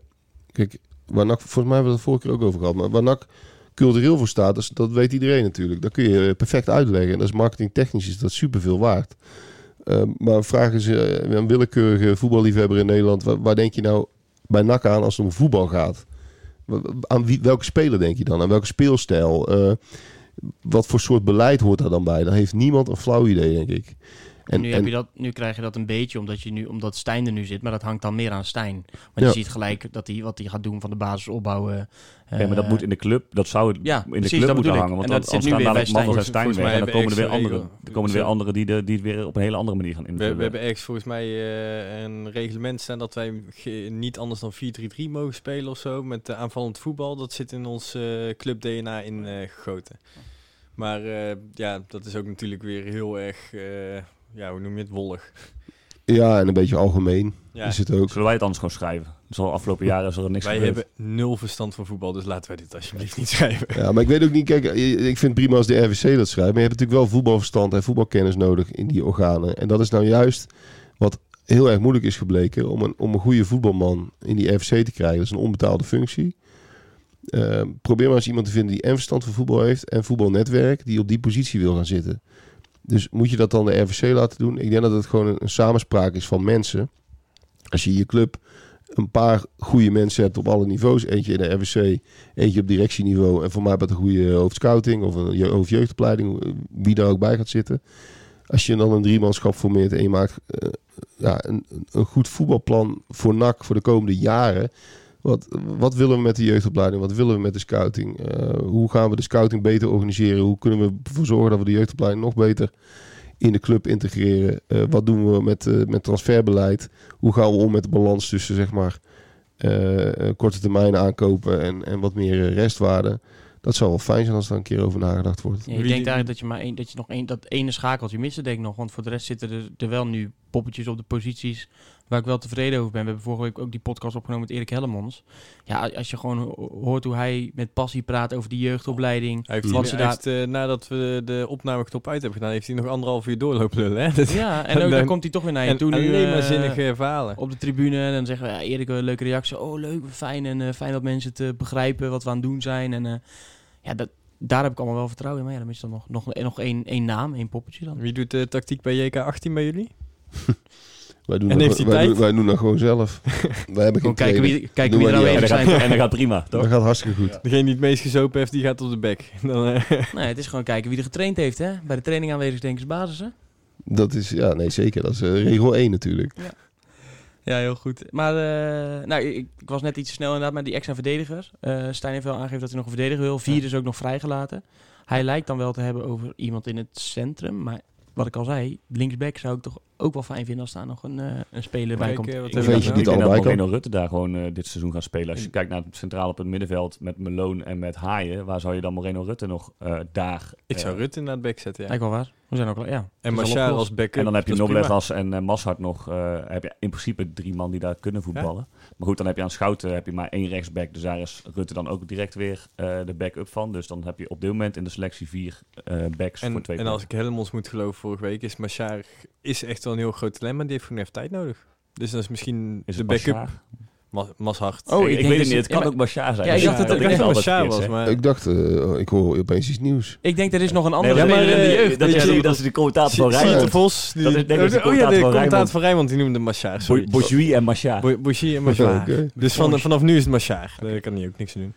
kijk, waar NAC, volgens mij hebben we het vorige keer ook over gehad. Maar waar NAC cultureel voor staat, dat, dat weet iedereen natuurlijk. Dat kun je perfect uitleggen. En dat is marketingtechnisch is dat superveel waard. Eh, maar vraag eens eh, een willekeurige voetballiefhebber in Nederland... Waar, waar denk je nou bij NAC aan als het om voetbal gaat? Aan welke speler denk je dan? Aan welke speelstijl? Eh, wat voor soort beleid hoort daar dan bij? Dan heeft niemand een flauw idee, denk ik. En, nu, heb je dat, nu krijg je dat een beetje omdat, je nu, omdat Stijn er nu zit, maar dat hangt dan meer aan Stijn. Want Ja. je ziet gelijk dat hij wat hij gaat doen van de basis opbouwen. Ja, maar dat moet in de club, dat zou ja, in de precies, club moeten hangen. Want dat dan zit nu staan weer bij dadelijk Mandels en Stijn. Weg. En dan komen er weer hebben andere, extra er komen er weer anderen die, de, die het weer op een hele andere manier gaan We, invullen. we hebben ergens volgens mij eh, een reglement staan dat wij niet anders dan 4-3-3 mogen spelen of zo. Met eh, aanvallend voetbal. Dat zit in ons eh, club DNA ingegoten. maar eh, ja, dat is ook natuurlijk weer heel erg, eh, ja, hoe noem je het, wollig. Ja, en een beetje algemeen Ja, is het ook. Zullen wij het anders gewoon schrijven? Zal afgelopen jaren is er niks wij gebeurd. hebben nul verstand van voetbal, dus laten wij dit alsjeblieft niet schrijven. Ja, maar ik weet ook niet, kijk, ik vind het prima als de RVC dat schrijft. Maar je hebt natuurlijk wel voetbalverstand en voetbalkennis nodig in die organen. En dat is nou juist wat heel erg moeilijk is gebleken om een, om een goede voetbalman in die RVC te krijgen. Dat is een onbetaalde functie. Eh, probeer maar eens iemand te vinden die en verstand van voetbal heeft en voetbalnetwerk, die op die positie wil gaan zitten. Dus moet je dat dan de RVC laten doen? Ik denk dat het gewoon een, samenspraak is van mensen. Als je je club een paar goede mensen hebt op alle niveaus. Eentje in de RWC, eentje op directieniveau. En voor mij met een goede hoofdscouting of een je- hoofdjeugdopleiding. Wie daar ook bij gaat zitten. Als je dan een driemanschap formeert en je maakt eh, ja, een, een goed voetbalplan voor NAC voor de komende jaren. Wat, wat willen we met de jeugdopleiding? Wat willen we met de scouting? Eh, hoe gaan we de scouting beter organiseren? Hoe kunnen we ervoor zorgen dat we de jeugdopleiding nog beter in de club integreren? Eh, wat doen we met, eh, met transferbeleid? Hoe gaan we om met de balans tussen zeg maar korte termijn aankopen en, en wat meer restwaarde? Dat zou wel fijn zijn als daar een keer over nagedacht wordt. Ik denk eigenlijk dat je maar één, dat je nog één, dat ene schakeltje mist, denk ik nog. Want voor de rest zitten er, er wel nu poppetjes op de posities waar ik wel tevreden over ben. We hebben vorige week ook die podcast opgenomen met Erik Hellemons. Ja, als je gewoon ho- hoort hoe hij met passie praat over die jeugdopleiding. Hij heeft, Wat hij ze daar- heeft, eh, nadat we de opnameknop uit hebben gedaan, heeft hij nog anderhalf uur doorlopen lullen. Hè? Dat- Ja, en ook dan dan- komt hij toch weer naar je en toe alleen maar eh, zinnige verhalen. op de tribune. En dan zeggen we, ja, Erik, een leuke reactie. Oh, leuk, fijn. En eh, fijn dat mensen het eh, begrijpen wat we aan het doen zijn. En eh, ja, dat, daar heb ik allemaal wel vertrouwen in. Maar ja, dan is er nog, nog, nog één, één naam, één poppetje dan. Wie doet de tactiek bij JK18 bij jullie? Wij doen, En dat, heeft hij wij, tijd? doen, wij doen dat gewoon zelf. wij hebben geen Gewoon kijken wie, kijken wie er gaat, zijn. en dat gaat prima, toch? Dat gaat hartstikke goed. Degene die het meest gezopen heeft, die gaat op de bek. Dan, eh, Nee, het is gewoon kijken wie er getraind heeft. Hè? Bij de training aanwezig denk ik is basis. Hè? Dat is, ja, nee zeker. Dat is eh, regel 1 natuurlijk. Ja, heel goed. Maar eh, nou, ik, ik was net iets te snel inderdaad met die extra verdedigers. Eh Stijn heeft wel aangegeven dat hij nog een verdediger wil. Vier is ook nog vrijgelaten. Hij lijkt dan wel te hebben over iemand in het centrum. Maar wat ik al zei, linksback zou ik toch ook wel fijn vinden als daar nog een, eh, een speler bij Kijk, komt. eh, wat Ik weet we je nou? niet allebei kan. Moreno Rutte daar gewoon eh, dit seizoen gaat spelen. Als je kijkt naar het centraal op het middenveld met Meloon en met Haaien, waar zou je dan Moreno Rutte nog daar... Ik zou Rutte naar het bek zetten, ja. Lijkt wel waar. We zijn ook al, ja. En Machar als backup. En dan heb je. Noblegas en Mashart nog. eh, heb je in principe drie man die daar kunnen voetballen. Maar goed, dan heb je aan Schouten heb je maar één rechtsback. Dus daar is Rutte dan ook direct weer eh, de backup van. Dus dan heb je op dit moment in de selectie vier eh, backs voor En, twee en als ik Helmons moet geloven vorige week, is Machar is echt wel een heel groot talent, maar die heeft gewoon even tijd nodig. Dus dat is misschien Is de backup? Ma Mashart. Oh, ik, ik ik weet dus- het niet. Het kan ook Bashar zijn. Ja, ik dacht dat ik het Machar verkeerd, was, maar... Ik dacht, eh, ik hoor opeens iets nieuws. Ik denk er is nog een andere Nee, maar- Ja, maar, speler in de jeugd. dat, je- die- dat is de commentator van Sierte Rijnmond. Vos. Die, Dat is- is de oh ja, de commentator van Rijnmond. Rijnmond, die noemde sorry. Bojui en Machar. Bo- Bouchy en. Oké. Dus van, vanaf nu is het Machar. Daar kan hij ook niks aan doen.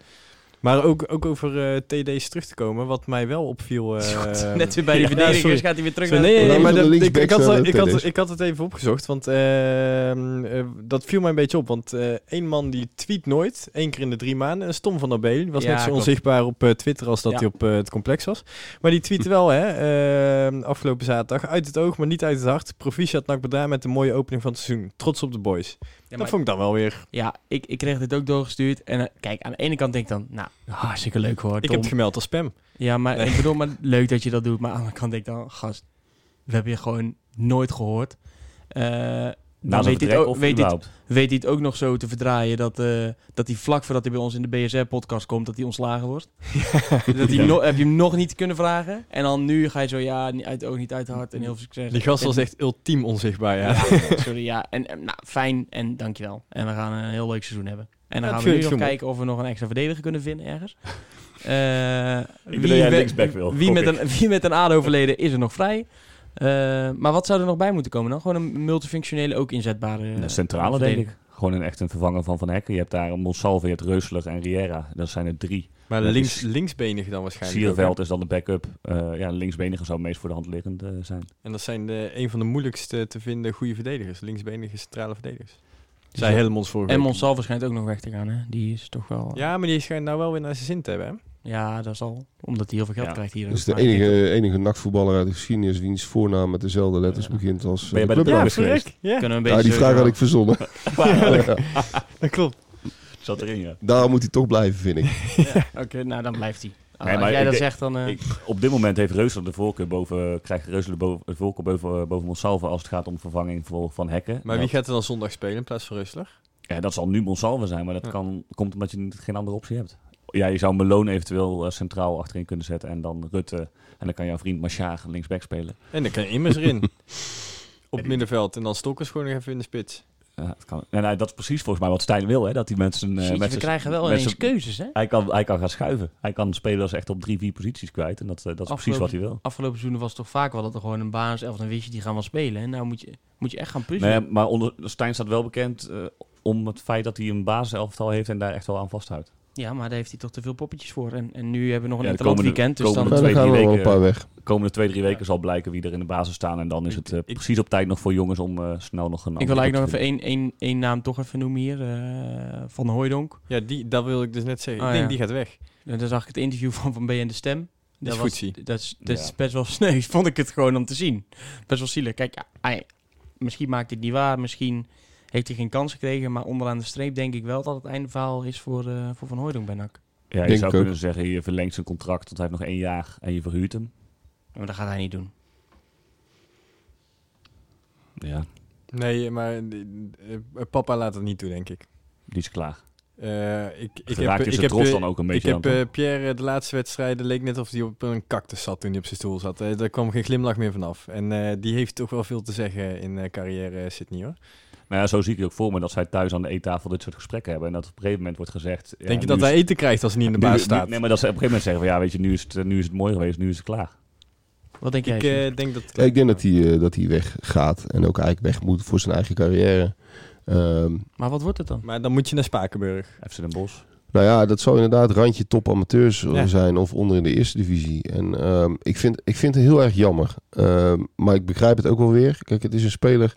Maar ook, ook over eh, TD's terug te komen, wat mij wel opviel... eh, Net weer bij die Ja, verdedigers sorry. gaat hij weer terug Zo, naar nee, de- nee, maar er ik, ik, had, eh, ik, had, ik had het even opgezocht, want ehm, eh, dat viel mij een beetje op. Want eh één man die tweet nooit, één keer in de drie maanden. En Stom van der Belen, die was Ja, net zo klopt. onzichtbaar op Twitter als dat Ja. hij op het complex was. Maar die tweette wel, hè, ehm, afgelopen zaterdag. Uit het oog, maar niet uit het hart. Proficiat NAC Breda met een mooie opening van het seizoen. Trots op de boys. Dat maar- vond ik dan wel weer... Ja, ik, ik kreeg dit ook doorgestuurd. En eh, kijk, aan de ene kant denk ik dan, nou, hartstikke leuk hoor. Ik heb het gemeld als spam. Ja, maar Nee. ik bedoel, maar leuk dat je dat doet. Maar aan de andere kant denk ik dan, gast, we hebben je gewoon nooit gehoord. Eh, zijn weet hij, het vertrek ook, weet, ook nog zo te verdraaien dat, eh, dat hij vlak voordat hij bij ons in de BSR-podcast komt, dat hij ontslagen wordt. dat hij no- heb je hem nog niet kunnen vragen. En dan nu ga je zo, ja, uit oog, niet uit het hart en heel veel succes. Die gast was echt ultiem onzichtbaar, ja. Ja, sorry, ja. En, en, nou, fijn en dankjewel. En we gaan een heel leuk seizoen hebben. En dan Ja, gaan we nu nog kijken of we nog een extra verdediger kunnen vinden ergens. Ik denk dat jij we- linksback wil, Wie met, een, wie met een ADO-verleden is er nog vrij. Eh, maar wat zou er nog bij moeten komen dan? Gewoon een multifunctionele, ook inzetbare... Een centrale, denk ik. Gewoon een echt een vervanger van Van Hekken. Je hebt daar Monsalve, je hebt Reusler en Riera. Dat zijn er drie. Maar links, dus- linksbenig dan waarschijnlijk. Sierveld is dan de backup. Eh ja, linksbenige zou meest voor de hand liggend eh, zijn. En dat zijn de, een van de moeilijkste te vinden goede verdedigers. Linksbenige centrale verdedigers. Die Zij Helmonds vorige En. Monsalve schijnt ook nog weg te gaan, hè? Die is toch wel... Ja, maar die schijnt nou wel weer naar zijn zin te hebben. Hè? Ja, dat is al. Omdat hij heel veel geld Ja. krijgt hier. Dat is de enige, enige nachtvoetballer uit de geschiedenis wiens voornaam met dezelfde letters Ja. begint als Ben je eh, bij de clubnaam. Ja, kunnen we een Ja, beetje die vraag had ik verzonnen. dat klopt. Zat erin, ja. Daarom moet hij toch blijven, vind ik. Oké, nou dan blijft hij. Nee, Als maar jij dat denk- zegt, dan... eh, Ik, op dit moment heeft Reusler de voorkeur boven, krijgt Reusler de, boven, de voorkeur boven, boven Monsalve als het gaat om vervanging voor Van Hekken. Maar wie gaat er dan zondag spelen in plaats van Rustler? ja, dat zal nu Monsalve zijn, maar dat Ja. kan, komt omdat je geen andere optie hebt. Ja, je zou Meloon eventueel eh, centraal achterin kunnen zetten en dan Rutte. En dan kan jouw vriend Machar linksback spelen. En dan kan Immers erin. Op het middenveld. En dan Stokkers gewoon nog even in de spits. Ja, dat, kan. Nee, nee, dat is precies volgens mij wat Stijn wil, hè? dat die mensen... eh, met we z'n- krijgen wel z'n- keuzes, hè? Hij kan, hij kan gaan schuiven. Hij kan spelers echt op drie, vier posities kwijt. En dat, eh, dat is precies wat hij wil. Afgelopen seizoen was het toch vaak wel dat er gewoon een baas of dan wist je die gaan wel spelen. En nou moet je, moet je echt gaan puzzelen. Nee, maar onder, Stijn staat wel bekend eh, om het feit dat hij een basiselftal heeft en daar echt wel aan vasthoudt. Ja, maar daar heeft hij toch te veel poppetjes voor. En, en nu hebben we nog een Ja, interland weekend. Dus dan, twee, gaan drie wel een weken- paar weg. De komende twee, drie weken zal blijken wie er in de basis staan. En dan is Ik- het eh, ik- precies op tijd nog voor jongens om eh, snel nog een ik wil eigenlijk nog even één, één, één naam toch even noemen hier. eh, van Hooijdonk. Ja, die, dat wil ik dus net zeggen. Oh, ik denk ja. die gaat weg. En dan zag ik het interview van Van B en de Stem. Dat is was-. Dat is, dat best wel sneu, vond ik het gewoon om te zien. Best wel zielig. Kijk, ja, hij, misschien maakt hij het niet waar. Misschien heeft hij geen kans gekregen. Maar onderaan de streep denk ik wel dat het einde verhaal is voor, eh, voor Van Hooijdonk bij NAC. Ja, je Denk zou ik ook. kunnen zeggen, je verlengt zijn contract, want hij heeft nog één jaar en je verhuurt hem. Maar dat gaat hij niet doen. Ja, Nee, maar eh, eh, papa laat het niet toe, denk ik. die is klaar. Eh, ik, ik Raak je ik eh, dan ook een Ik beetje heb eh, toe? Pierre de laatste wedstrijden leek net of hij op een cactus zat toen hij op zijn stoel zat. Eh, daar kwam geen glimlach meer vanaf. En eh, die heeft toch wel veel te zeggen in eh, carrière Sydney hoor. Nou ja, zo zie ik het ook voor me dat zij thuis aan de eettafel dit soort gesprekken hebben. En dat op een gegeven moment wordt gezegd... ja, denk je dat hij eten krijgt als hij niet in de baas nu- staat? Nee, maar dat ze op een gegeven moment zeggen van ja, weet je, nu is het, eh, nu is het mooi geweest, nu is het klaar. Wat denk jij? ik eh, denk dat... Ja, ik denk dat hij, eh, dat hij weggaat en ook eigenlijk weg moet voor zijn eigen carrière. Ehm, maar wat wordt het dan? Maar dan moet je naar Spakenburg. FC Den Bosch. nou ja, dat zou inderdaad randje top amateurs Ja. zijn of onder in de eerste divisie. En ehm, ik, vind, ik vind het heel erg jammer. Ehm, maar ik begrijp het ook wel weer. Kijk, het is een speler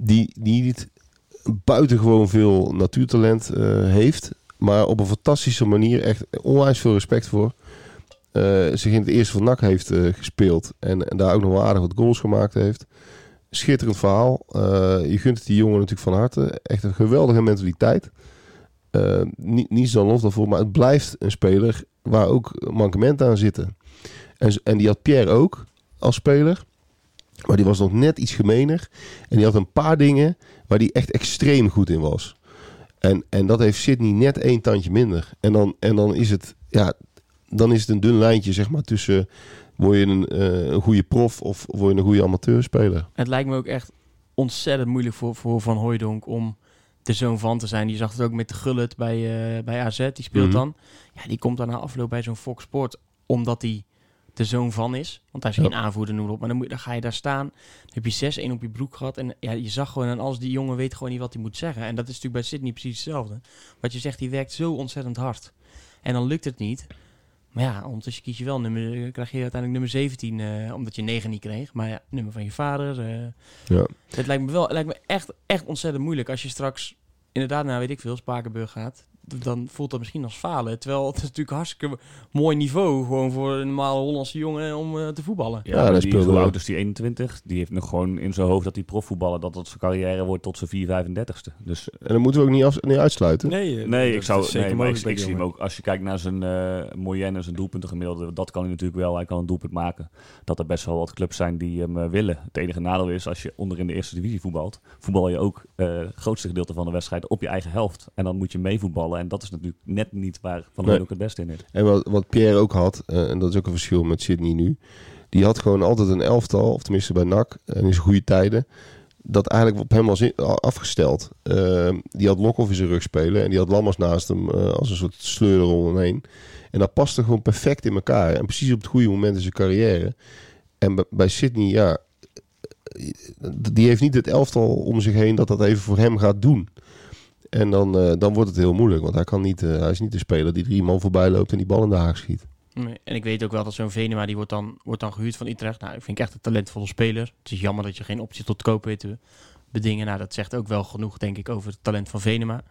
die, die niet buitengewoon veel natuurtalent eh, heeft. Maar op een fantastische manier echt onwijs veel respect voor. eh, zich in het eerste van NAC heeft eh, gespeeld. En, en daar ook nog wel aardig wat goals gemaakt heeft. Schitterend verhaal. Je gunt het die jongen natuurlijk van harte. Echt een geweldige mentaliteit. Niet, niets dan lof daarvoor. Maar het blijft een speler waar ook mankementen aan zitten. En, en die had Pierre ook als speler. Maar die was nog net iets gemener. En die had een paar dingen waar die echt extreem goed in was. En, en dat heeft Sydney net één tandje minder. En dan, en dan is het, ja, dan is het een dun lijntje, zeg maar, tussen word je een, eh, een goede prof of word je een goede amateurspeler. Het lijkt me ook echt ontzettend moeilijk voor, voor Van Hooijdonk om de zoon van te zijn. Je zag het ook met de Gullit bij, eh, bij AZ. Die speelt Mhm. dan. Ja, die komt dan na afloop bij zo'n Fox Sport omdat hij de zoon van is. Want hij is Ja. geen aanvoerder, noem op. Maar dan, moet, dan ga je daar staan. Dan heb je 6-1 op je broek gehad. En ja, je zag gewoon, en als die jongen weet gewoon niet wat hij moet zeggen. En dat is natuurlijk bij Sydney precies hetzelfde. Wat je zegt, die werkt zo ontzettend hard. En dan lukt het niet. Maar ja, ondertussen kies je wel nummer, krijg je uiteindelijk nummer 17, eh, omdat je 9 niet kreeg. Maar ja, nummer van je vader. eh, Ja. het lijkt me wel, het lijkt me echt, echt ontzettend moeilijk als je straks inderdaad naar weet ik veel Spakenburg gaat. Dan voelt dat misschien als falen. Terwijl het is natuurlijk hartstikke mooi niveau gewoon voor een normale Hollandse jongen om eh, te voetballen. Ja, Ja, daar die, oud is die 21? Die heeft nog gewoon in zijn hoofd dat hij profvoetballer, dat dat zijn carrière wordt tot zijn 4, 35ste. Dus En dat moeten we ook niet, af, niet uitsluiten. Nee, eh, nee, dat ik zou, zeker nee, maar ik, mogelijk ik die zie hem ook, als je kijkt naar zijn eh moyenne, zijn doelpunten gemiddelde, dat kan hij natuurlijk wel. Hij kan een doelpunt maken. Dat er best wel wat clubs zijn die hem willen. Het enige nadeel is, als je onder in de eerste divisie voetbalt, voetbal je ook eh, het grootste gedeelte van de wedstrijd op je eigen helft. En dan moet je meevoetballen. En dat is natuurlijk net niet waar Van Nee. Ook het beste in is. En wat, wat Pierre ook had, eh, en dat is ook een verschil met Sydney nu. Die had gewoon altijd een elftal, of tenminste bij NAC, en in zijn goede tijden. dat eigenlijk op hem was in- afgesteld. Eh, die had Lokhoff in zijn rug spelen en die had Lammers naast hem eh, als een soort sleurer om hem heen. En dat paste gewoon perfect in elkaar. En precies op het goede moment in zijn carrière. En bij- bij Sydney, ja, eh, die heeft niet het elftal om zich heen dat dat even voor hem gaat doen. En dan, eh, dan wordt het heel moeilijk, want hij, kan niet, eh, hij is niet de speler die drie man voorbij loopt en die bal in de haak schiet. Nee, En ik weet ook wel dat zo'n Venema, die wordt dan, wordt dan gehuurd van Utrecht. Nou, ik vind ik echt een talentvolle speler. Het is jammer dat je geen optie tot koop weet te bedingen. Nou, dat zegt ook wel genoeg, denk ik, over het talent van Venema.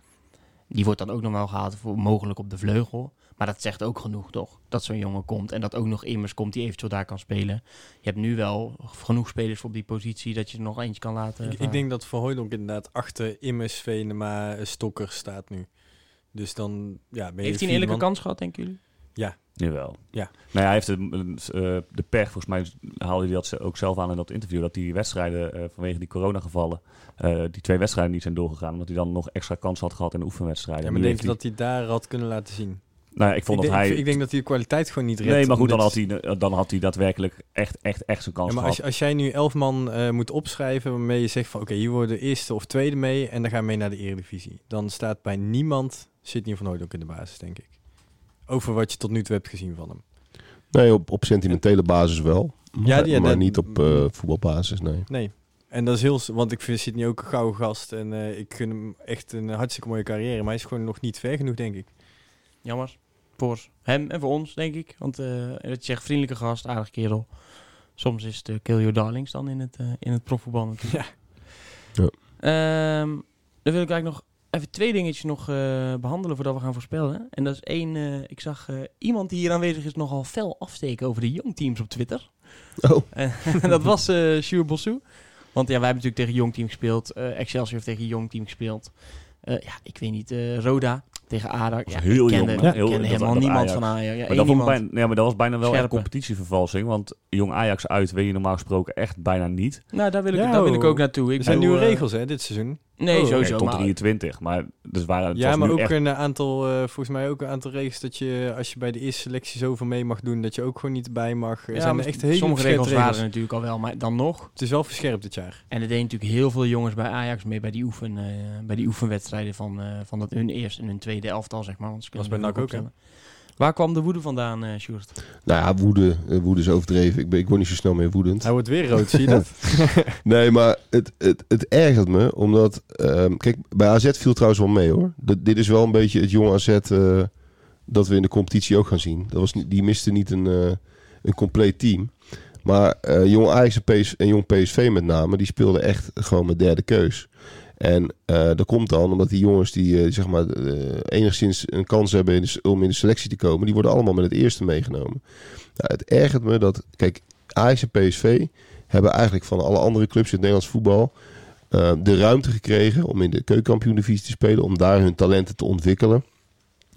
Die wordt dan ook nog wel gehaald voor mogelijk op de vleugel. Maar dat zegt ook genoeg, toch? Dat zo'n jongen komt en dat ook nog immers komt die eventueel daar kan spelen. Je hebt nu wel genoeg spelers voor op die positie dat je er nog eentje kan laten. Ik, denk dat Van Hooydonk inderdaad achter Immers, Venema, Stokker staat nu. Dus dan ja, ben je Heeft hij een eerlijke man. kans gehad, denken jullie? Jawel. Ja. Nou ja, hij heeft de, eh, de pech, volgens mij haalde hij dat ze- ook zelf aan in dat interview, dat die wedstrijden eh, vanwege die coronagevallen, eh die twee wedstrijden niet zijn doorgegaan, omdat hij dan nog extra kans had gehad in de oefenwedstrijden. Ja, maar nu denk je dat hij daar had kunnen laten zien? Nou ja, ik vond ik, dat denk, hij... ik denk dat hij de kwaliteit gewoon niet redt. nee, maar goed, dan had, hij, dan had hij daadwerkelijk echt, echt, echt zijn kans Ja, maar gehad. als, als jij nu elf man eh, moet opschrijven waarmee je zegt van oké, hier worden eerste of tweede mee en dan gaan we mee naar de Eredivisie. Dan staat bij niemand Sidney van Hooydonk in de basis, denk ik. Over wat je tot nu toe hebt gezien van hem. Nee, op, op sentimentele basis wel. Maar, Ja, die- maar dat- niet op eh, voetbalbasis, nee. Nee. En dat is heel... Want ik vind Sidney ook een gouden gast. En eh, ik gun hem echt een hartstikke mooie carrière. Maar hij is gewoon nog niet ver genoeg, denk ik. Jammer. Voor hem en voor ons, denk ik. Want eh dat je zegt, vriendelijke gast, aardig kerel. Soms is het uh, kill your darlings dan in het, eh, in het profvoetbal natuurlijk. Ja. Ehm, dan wil ik eigenlijk nog even twee dingetjes nog eh, behandelen voordat we gaan voorspellen. En dat is één, eh, ik zag eh, iemand die hier aanwezig is nogal fel afsteken over de jongteams op Twitter. Oh, En dat was eh Sjoerd Bossou. Want ja, wij hebben natuurlijk tegen jong team gespeeld. Eh, Excelsior heeft tegen jong team gespeeld. Eh, ja, ik weet niet, eh, Roda tegen Ajax. was Ja, heel ik kende, jong? Heel- kende helemaal niemand Ajax. van Ajax. Ja, Maar dat, iemand. bijna, ja, maar dat was bijna wel echt Scherpe. competitievervalsing. Want jong Ajax uit weet je normaal gesproken echt bijna niet. Nou, daar wil ik, Ja, daar wil ik ook naartoe. Ik Er zijn bedoel, nieuwe eh, regels, hè, dit seizoen. Nee, Oh, sowieso. Nee, tot maar- 23. Maar dus waren, het ja, maar ook echt een aantal, eh, volgens mij ook een aantal regels dat je, als je bij de eerste selectie zoveel mee mag doen, dat je ook gewoon niet bij mag. Er ja, zijn maar echt hele sommige regels waren er natuurlijk al wel, maar dan nog. Het is wel verscherpt dit jaar. En er deden natuurlijk heel veel jongens bij Ajax mee bij die, oefen, eh, bij die oefenwedstrijden van, eh, van dat hun eerste en hun tweede elftal, zeg maar. Want Was bij NAC ook. Waar kwam de woede vandaan, eh Sjoerd? nou ja, woede, eh, woede is overdreven. Ik, ben, ik word niet zo snel meer woedend. Hij wordt weer rood, zie je dat? Nee, maar het, het, het ergert me, omdat... ehm, kijk, bij AZ viel trouwens wel mee, hoor. Dat, dit is wel een beetje het jonge AZ eh, dat we in de competitie ook gaan zien. Dat was die miste niet een, eh, een compleet team. Maar eh jong Ajax en, PS, en jong PSV met name, die speelden echt gewoon met derde keus. En eh, dat komt dan omdat die jongens die eh, zeg maar eh, enigszins een kans hebben in de om in de selectie te komen, die worden allemaal met het eerste meegenomen. Nou, het ergert me dat, kijk, Ajax en PSV hebben eigenlijk van alle andere clubs in het Nederlands voetbal de ruimte gekregen om in de keukenkampioen-divisie te spelen, om daar hun talenten te ontwikkelen,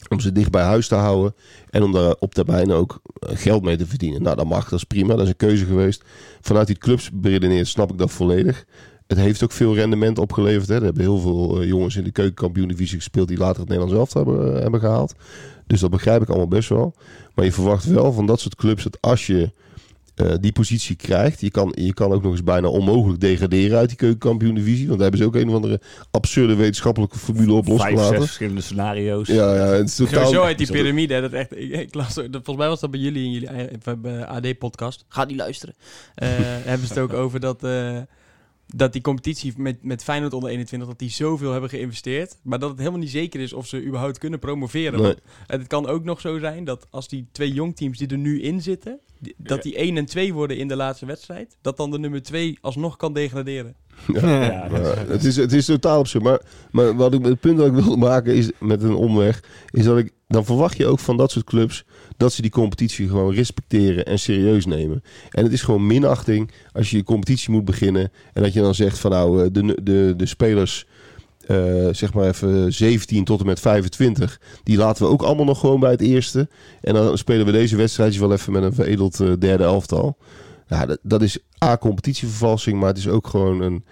om ze dicht bij huis te houden en om daar op termijn ook geld mee te verdienen. Nou, dat mag, dat is prima, dat is een keuze geweest. Vanuit die clubs beredeneerd snap ik dat volledig. Het heeft ook veel rendement opgeleverd. Hè. Er hebben heel veel eh, jongens in de keukenkampioen-divisie gespeeld die later het Nederlands elftal hebben, eh, hebben gehaald. Dus dat begrijp ik allemaal best wel. Maar je verwacht wel van dat soort clubs dat als je eh, die positie krijgt, je kan, je kan ook nog eens bijna onmogelijk degraderen uit die keukenkampioen-divisie. Want daar hebben ze ook een of andere absurde wetenschappelijke formule op vijf, zes losgelaten. verschillende scenario's. Ja, ja, het is totaal... Sowieso uit die piramide. hè, Dat echt, ik, ik las, dat- volgens mij was dat bij jullie in jullie AD-podcast. Ga die luisteren. Eh, hebben ze het ook over dat, eh, dat die competitie met, met Feyenoord onder 21, dat die zoveel hebben geïnvesteerd. Maar dat het helemaal niet zeker is of ze überhaupt kunnen promoveren. Nee. Want het kan ook nog zo zijn dat als die twee jongteams die er nu in zitten, die- dat die 1 en 2 worden in de laatste wedstrijd, dat dan de nummer 2 alsnog kan degraderen. Ja, Ja, dat is- maar het, is, het is totaal absurd. Maar, maar wat ik, het punt dat ik wil maken is met een omweg, is dat ik dan verwacht je ook van dat soort clubs dat ze die competitie gewoon respecteren en serieus nemen. En het is gewoon minachting als je je competitie moet beginnen en dat je dan zegt van nou eh, de, de, de spelers. eh, zeg maar even 17 tot en met 25. Die laten we ook allemaal nog gewoon bij het eerste. En dan spelen we deze wedstrijdjes wel even met een veredeld eh, derde elftal. Ja, dat, dat is A, competitievervalsing, maar het is ook gewoon een...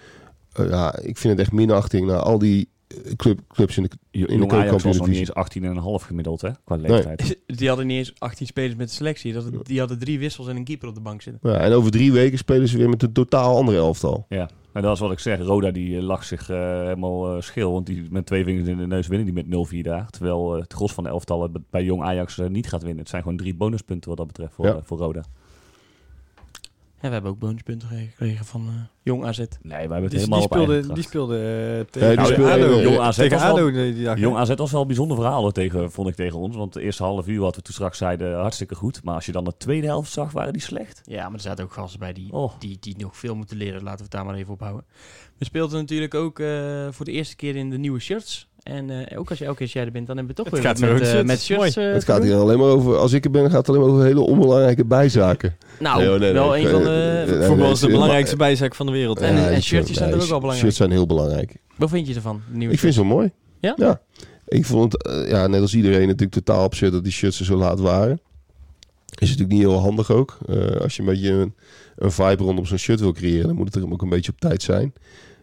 ja, ik vind het echt minachting naar al die club, clubs in de, Jong in de Ajax was nog niet eens 18,5 gemiddeld, hè? Qua leeftijd. Die hadden niet eens 18 spelers met de selectie. Dat, die hadden drie wissels en een keeper op de bank zitten. Ja, en over drie weken spelen ze weer met een totaal andere elftal. Ja. En dat is wat ik zeg. Roda die eh, lag zich eh, helemaal eh, schil. Want die met twee vingers in de neus winnen die met 0-4 daar. Terwijl het gros van de elftallen b- bij Jong Ajax niet gaat winnen. Het zijn gewoon drie bonuspunten wat dat betreft voor, Ja. voor Roda. We hebben ook bonuspunten gekregen van eh, Jong AZ. Nee, wij hebben het Die, helemaal die op eigen speelde, die kracht. speelde eh, tegen die speelde- ADO. eh, Jong AZ tegen was wel- die? Jong AZ was wel een bijzonder verhaal tegen, vond ik tegen ons. Want de eerste half uur wat we toen straks zeiden, hartstikke goed. Maar als je dan de tweede helft zag, waren die slecht. Ja, maar er zaten ook gasten bij die, Oh. die, die nog veel moeten leren. Laten we het daar maar even op houden. We speelden natuurlijk ook eh, voor de eerste keer in de nieuwe shirts. En eh, ook als je elke keer jij er bent, dan hebben we toch Het weer gaat met, eh, shirts. met shirts. Mooi. eh, Het gaat hier alleen maar over, als ik er ben, gaat het alleen maar over hele onbelangrijke bijzaken. Nou, Nee, nee, wel nee, een van de... nee, Voetbal is de belangrijkste bijzaak van de wereld. En- Ja, en shirtjes zijn nee, er ook wel belangrijk. Shirts zijn heel belangrijk. Wat vind je ervan? de nieuwe Ik vind ze mooi. Ja? Ja. Ik vond het, ja, net als iedereen natuurlijk totaal absurd dat die shirts er zo laat waren. Is natuurlijk niet heel handig ook. Eh, als je een beetje een, een vibe rondom zo'n shirt wil creëren, dan moet het er ook een beetje op tijd zijn.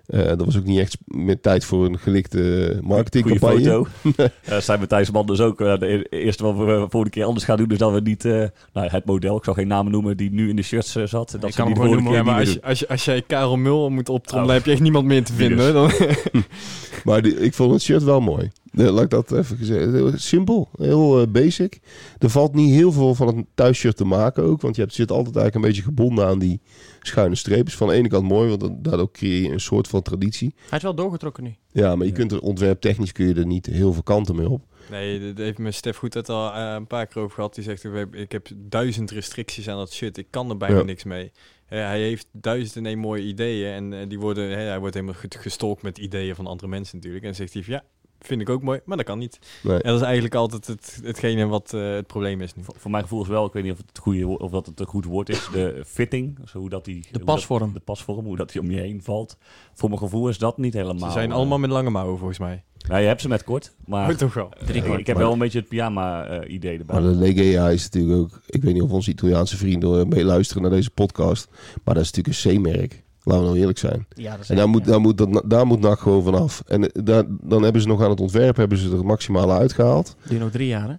Eh dat was ook niet echt meer tijd voor een gelikte Goeie marketingcampagne. foto. Eh zijn we Thijs Man dus ook eh, de eerste wat we volgende keer anders gaan doen. Dus dat we niet eh, nou, het model, ik zal geen namen noemen, die nu in de shirts zat. Dat kan ze hem gewoon noemen, maar als, als, als jij Karel Mul moet optrommelen, Oh. heb je echt niemand meer te vinden. Dan, Maar die, ik vond het shirt wel mooi. Eh, laat ik dat even zeggen. Heel simpel, heel eh, basic. Er valt niet heel veel van een thuisshirt te maken ook. Want je hebt, zit altijd eigenlijk een beetje gebonden aan die schuine streepjes. Van de ene kant mooi, want daardoor creëer je een soort van traditie. Hij is wel doorgetrokken nu. Ja, maar je Ja. kunt er ontwerptechnisch kun je er niet heel veel kanten mee op. nee, dat heeft mijn Stef Goed het al eh, een paar keer over gehad. Die zegt, ik ik heb duizend restricties aan dat shit. Ik kan er bijna Ja. niks mee. Eh, hij heeft duizend en één mooie ideeën. En die worden, hè, hij wordt helemaal ge- gestolkt met ideeën van andere mensen natuurlijk. En dan zegt hij van, ja, vind ik ook mooi, maar dat kan niet. Nee. En dat is eigenlijk altijd het, hetgene wat eh, het probleem is nu. Voor, voor mijn gevoel is wel, ik weet niet of het, het goede, of dat het een goed woord is, de fitting, zo hoe dat die, De hoe dat- pasvorm. de pasvorm, hoe dat die om je heen valt. Voor mijn gevoel is dat niet helemaal. Ze zijn eh, allemaal met lange mouwen volgens mij. Nou, je hebt ze met kort, maar toch wel. Drie ik, heb Maar- wel een beetje het pyjama-idee erbij. Maar de Legea is natuurlijk ook... Ik weet niet of onze Italiaanse vrienden eh, meeluisteren naar deze podcast. Maar dat is natuurlijk een C-merk. Laten we nou eerlijk zijn. Ja, dat is En daar moet, ja. daar moet, dat, daar moet NAC gewoon vanaf. En eh, daar, dan hebben ze nog aan het ontwerp hebben ze er het maximale uitgehaald. Je nog drie jaar, hè?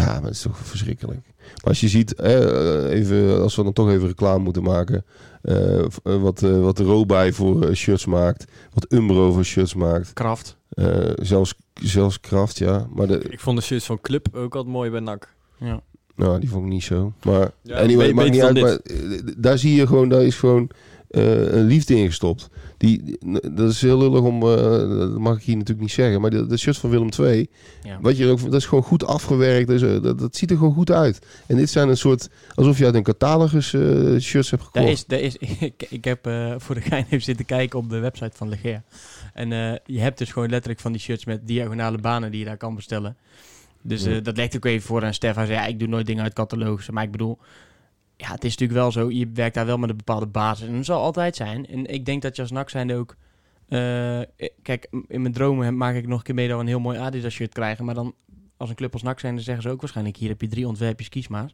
Ja, maar dat is toch verschrikkelijk. Maar als je ziet, eh, even, als we dan toch even reclame moeten maken. eh, wat, eh, wat de Robij voor shirts maakt. Wat Umbro voor shirts maakt. Kraft. eh, zelfs, zelfs Kraft, ja. Maar de, Ik vond de shirts van Club ook altijd mooi bij NAC. Ja. nou, die vond ik niet zo. Maar Ja, anyway, maakt niet uit. Maar, daar zie je gewoon, daar is gewoon een liefde in gestopt. Die, dat is heel lullig om, eh, dat mag ik hier natuurlijk niet zeggen. Maar de, de shirt van Willem II, Ja. Wat je ook, dat is gewoon goed afgewerkt. Dus, eh, dat, dat ziet er gewoon goed uit. En dit zijn een soort, alsof je uit een catalogus eh, shirts hebt gekocht. Daar is, daar is, ik, ik heb eh, voor de gein even zitten kijken op de website van Leger. En eh, je hebt dus gewoon letterlijk van die shirts met diagonale banen die je daar kan bestellen. Dus Ja. eh, dat legt ook even voor aan Stef. Hij zei, ja, ik doe nooit dingen uit catalogus. Maar ik bedoel, ja, het is natuurlijk wel zo. Je werkt daar wel met een bepaalde basis. En dat zal altijd zijn. En ik denk dat je als NAC zijnde ook... eh, kijk, in mijn dromen maak ik nog een keer mee dat een heel mooi Adidas shirt krijgen. Maar dan, als een club als NAC zeggen ze ook waarschijnlijk... hier heb je drie ontwerpjes, kies maar.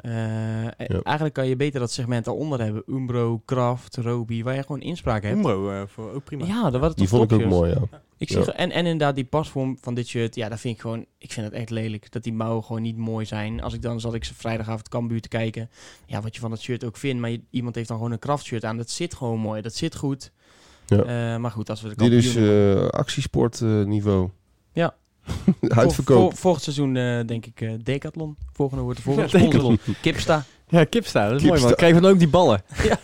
Eh, Eigenlijk kan je beter dat segment al onder hebben. Umbro, Kraft, Roby, waar je gewoon inspraak hebt. Umbro eh, voor ook prima. Ja, dat was het Die toch vond ik ook mooi, ja. Ik zie Ja. ge- en, en inderdaad, die pasvorm van dit shirt, ja, dat vind ik gewoon, ik vind het echt lelijk. Dat die mouwen gewoon niet mooi zijn. Als ik dan zat ik ze vrijdagavond Cambuur te kijken. Ja, wat je van dat shirt ook vindt. Maar je- iemand heeft dan gewoon een kraftshirt aan. Dat zit gewoon mooi. Dat zit goed. Ja. Eh, maar goed, als we de Dit is kampioen... eh actiesport eh, niveau. Ja. Uitverkoop. Volgend seizoen eh, denk ik eh, Decathlon. Volgende wordt de volgende Ja, sponsor. Decathlon. Kipsta. Ja, Kipsta, dat is mooi man. Krijgen we dan ook die ballen. Ja.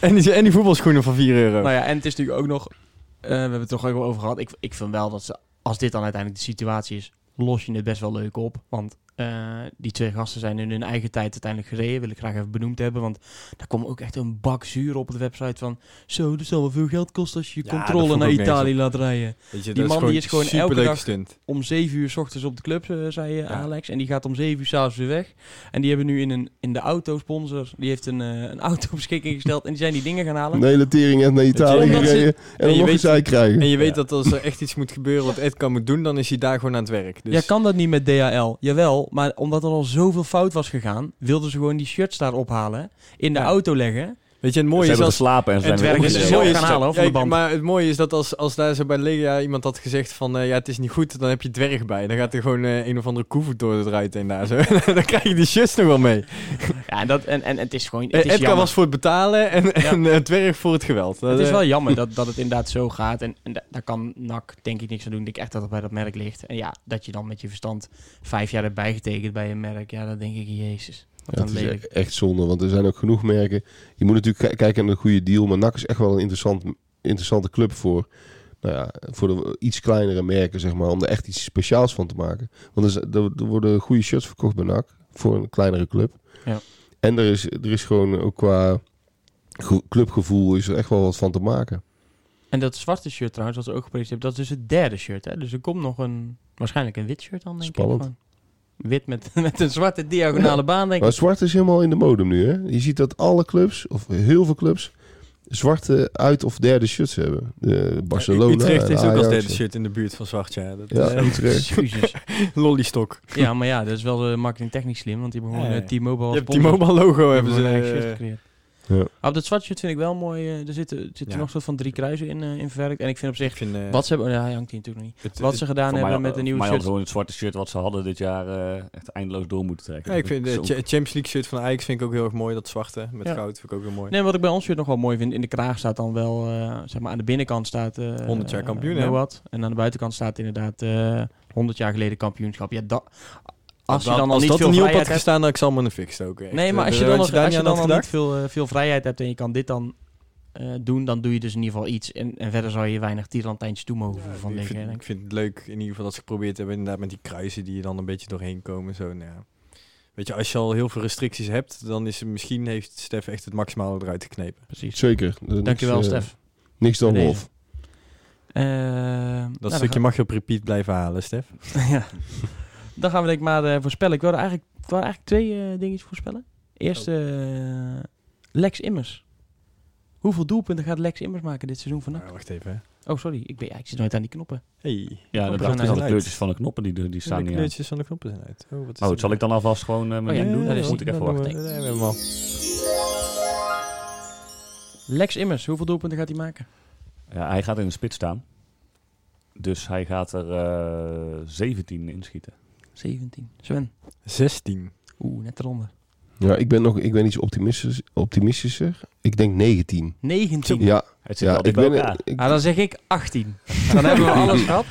en, die, en die voetbalschoenen van 4 euro. Nou ja, en het is natuurlijk ook nog... eh, we hebben het er toch ook wel over gehad. Ik, ik vind wel dat ze, als dit dan uiteindelijk de situatie is, los je het best wel leuk op. Want eh, die twee gasten zijn in hun eigen tijd uiteindelijk gereden. Wil ik graag even benoemd hebben. Want daar komt ook echt een bak zuur op de website van... Zo, dat zal wel veel geld kosten als je je Ja, controle naar Italië laat rijden. Je, die man die is gewoon elke dag-. Om 7 uur s ochtends op de club, eh, zei eh, Ja. Alex. En die gaat om 7 uur s'avonds weer weg. En die hebben nu in, een, in de autosponsor... Die heeft een, een auto beschikking gesteld. En die zijn die dingen gaan halen. Een hele tering en naar Italië ze- gereden. En en dan je nog weet- eens zij krijgen. En je weet Ja. dat als er echt iets moet gebeuren wat Ed kan moet doen, dan is hij daar gewoon aan het werk. Dus Ja, kan dat niet met DHL? Jawel, maar omdat er al zoveel fout was gegaan, wilden ze gewoon die shirts daar ophalen, in de Ja. auto leggen Weet je, het mooie Ze is als... en ze Het werk is hoor, van ja, de band. Maar het mooie is dat als, als daar zo bij Legia iemand had gezegd van... eh, ja, het is niet goed, dan heb je dwerg bij. Dan gaat er gewoon eh, een of andere koevoet door het ruit heen daar. Zo. dan krijg je die shirts nog wel mee. Ja, en, dat, en, en het is gewoon... Het Eh, is, Edgar jammer. was voor het betalen en, en eh, dwerg voor het geweld. Dat, het is wel jammer dat, dat het inderdaad zo gaat. En, en da- daar kan NAC denk ik niks aan doen. Ik denk echt dat het bij dat merk ligt. En ja, dat je dan met je verstand vijf jaar hebt bijgetekend bij een merk. Ja, dan denk ik, jezus. Ja, het is e- echt zonde, want er zijn ook genoeg merken. Je moet natuurlijk ki- kijken naar een goede deal, maar NAC is echt wel een interessant, interessante club voor, nou ja, voor de iets kleinere merken, zeg maar, om er echt iets speciaals van te maken. Want er, er, worden goede shirts verkocht bij NAC voor een kleinere club. Ja. En er is, er is gewoon ook qua clubgevoel is er echt wel wat van te maken. En dat zwarte shirt trouwens, wat ze ook gepresenteerd hebben, dat is dus het derde shirt. Hè? Dus er komt nog een, waarschijnlijk een wit shirt dan, denk Spannend. ik. Gewoon. Wit met, met een zwarte diagonale baan, denk Maar ik. zwart is helemaal in de modem nu, hè? Je ziet dat alle clubs, of heel veel clubs, zwarte uit- of derde shirts hebben. De Barcelona, Utrecht is ook als derde shirt in de buurt van Zwart, ja. Dat, Ja, eh, Utrecht. Lollystok. Ja, maar ja, dat is wel marketingtechnisch slim, want die hebben gewoon Ja, eh, ja. T-Mobile Je hebt als die sponsor. mobile logo hebben ze. Ja. Ah, op dat zwarte shirt vind ik wel mooi. eh, er zitten, er zitten Ja. nog soort van drie kruisen in, eh, in verwerkt. En ik vind op zich, ik vind, eh, wat ze hebben, ja, hij hangt hier natuurlijk nog niet. het- Wat het- ze gedaan mij hebben met de nieuwe shirt. gewoon het zwarte shirt wat ze hadden dit jaar eh, echt eindeloos door moeten trekken. Ja, ik vind de Champions League shirt van Ajax vind ik ook heel erg mooi. Dat zwarte met Ja. goud vind ik ook heel mooi. Nee, wat ik bij ons shirt nog wel mooi vind, in de kraag staat dan wel, eh, zeg maar aan de binnenkant staat... eh 100 jaar kampioen, hè? Noat. En aan de buitenkant staat inderdaad eh 100 jaar geleden kampioenschap. Ja, dat... Als je dan al als niet dat veel er had vrijheid hebt... gestaan, dan ik zal me een fik stoken. Nee, maar Eh, als je had dan, nog, als je dan aan al niet veel, eh, veel vrijheid hebt en je kan dit dan eh, doen, dan doe je dus in ieder geval iets. En, en verder zou je weinig tierlantijntjes toe mogen van ik, liggen. vind, ik vind het leuk in ieder geval dat ze geprobeerd hebben inderdaad met die kruisen die er dan een beetje doorheen komen. Zo, nou ja. Weet je, als je al heel veel restricties hebt, dan is het, misschien heeft Stef echt het maximale eruit geknepen. Precies. Zeker. Er niks, Dankjewel, eh, Stef. Niks dan. Eh, nou, Dat dan stukje mag je op repeat blijven halen, Stef. ja. Dan gaan we denk ik maar eh, voorspellen. Ik wilde eigenlijk, ik wilde eigenlijk twee eh dingetjes voorspellen. Eerst eh, Lex Immers. Hoeveel doelpunten gaat Lex Immers maken dit seizoen van NAC? Maar wacht even. hè. Oh, sorry. Ik, ben, ja, ik zit nooit aan die knoppen. Hey, Ja, zijn Het zijn de kleurtjes van de knoppen die, die de staan niet aan. kleurtjes van de knoppen zijn uit. Oh, wat is Oh, zal ik dan alvast gewoon eh, mijn Oh ja, ding doen? dat is moet ik even we- wachten? Nee, we al. Lex Immers, hoeveel doelpunten gaat hij maken? Ja, hij gaat in de spits staan. Dus hij gaat er eh 17 inschieten. 17. Sven. 16. Oeh, net eronder. Ja, ik ben nog ik ben iets optimistisch, optimistischer. Ik denk 19. 19. Ja, Het zit ja ik ben... elkaar. ik- Ah, dan zeg ik 18. Dan hebben we alles gehad.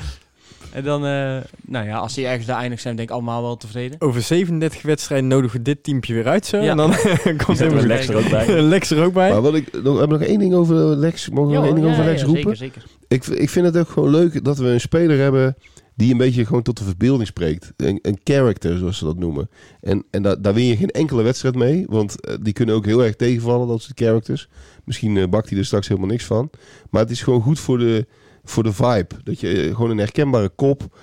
En dan, eh, nou ja, als die ergens daar eindigt zijn, denk ik allemaal wel tevreden. Over 37 wedstrijden nodigen we dit teampje weer uit zo. Ja. En dan komt helemaal Lex er ook bij. Lex er ook bij. maar wat ik, nog, hebben we nog één ding over Lex? Mogen we nog één ding over Lex roepen? Zeker, zeker. Ik, ik vind het ook gewoon leuk dat we een speler hebben die een beetje gewoon tot de verbeelding spreekt. Een, een character, zoals ze dat noemen. En, en daar win je geen enkele wedstrijd mee. Want eh, die kunnen ook heel erg tegenvallen, dat soort characters. Misschien eh, bakt hij er straks helemaal niks van. Maar het is gewoon goed voor de, voor de vibe. Dat je eh, gewoon een herkenbare kop.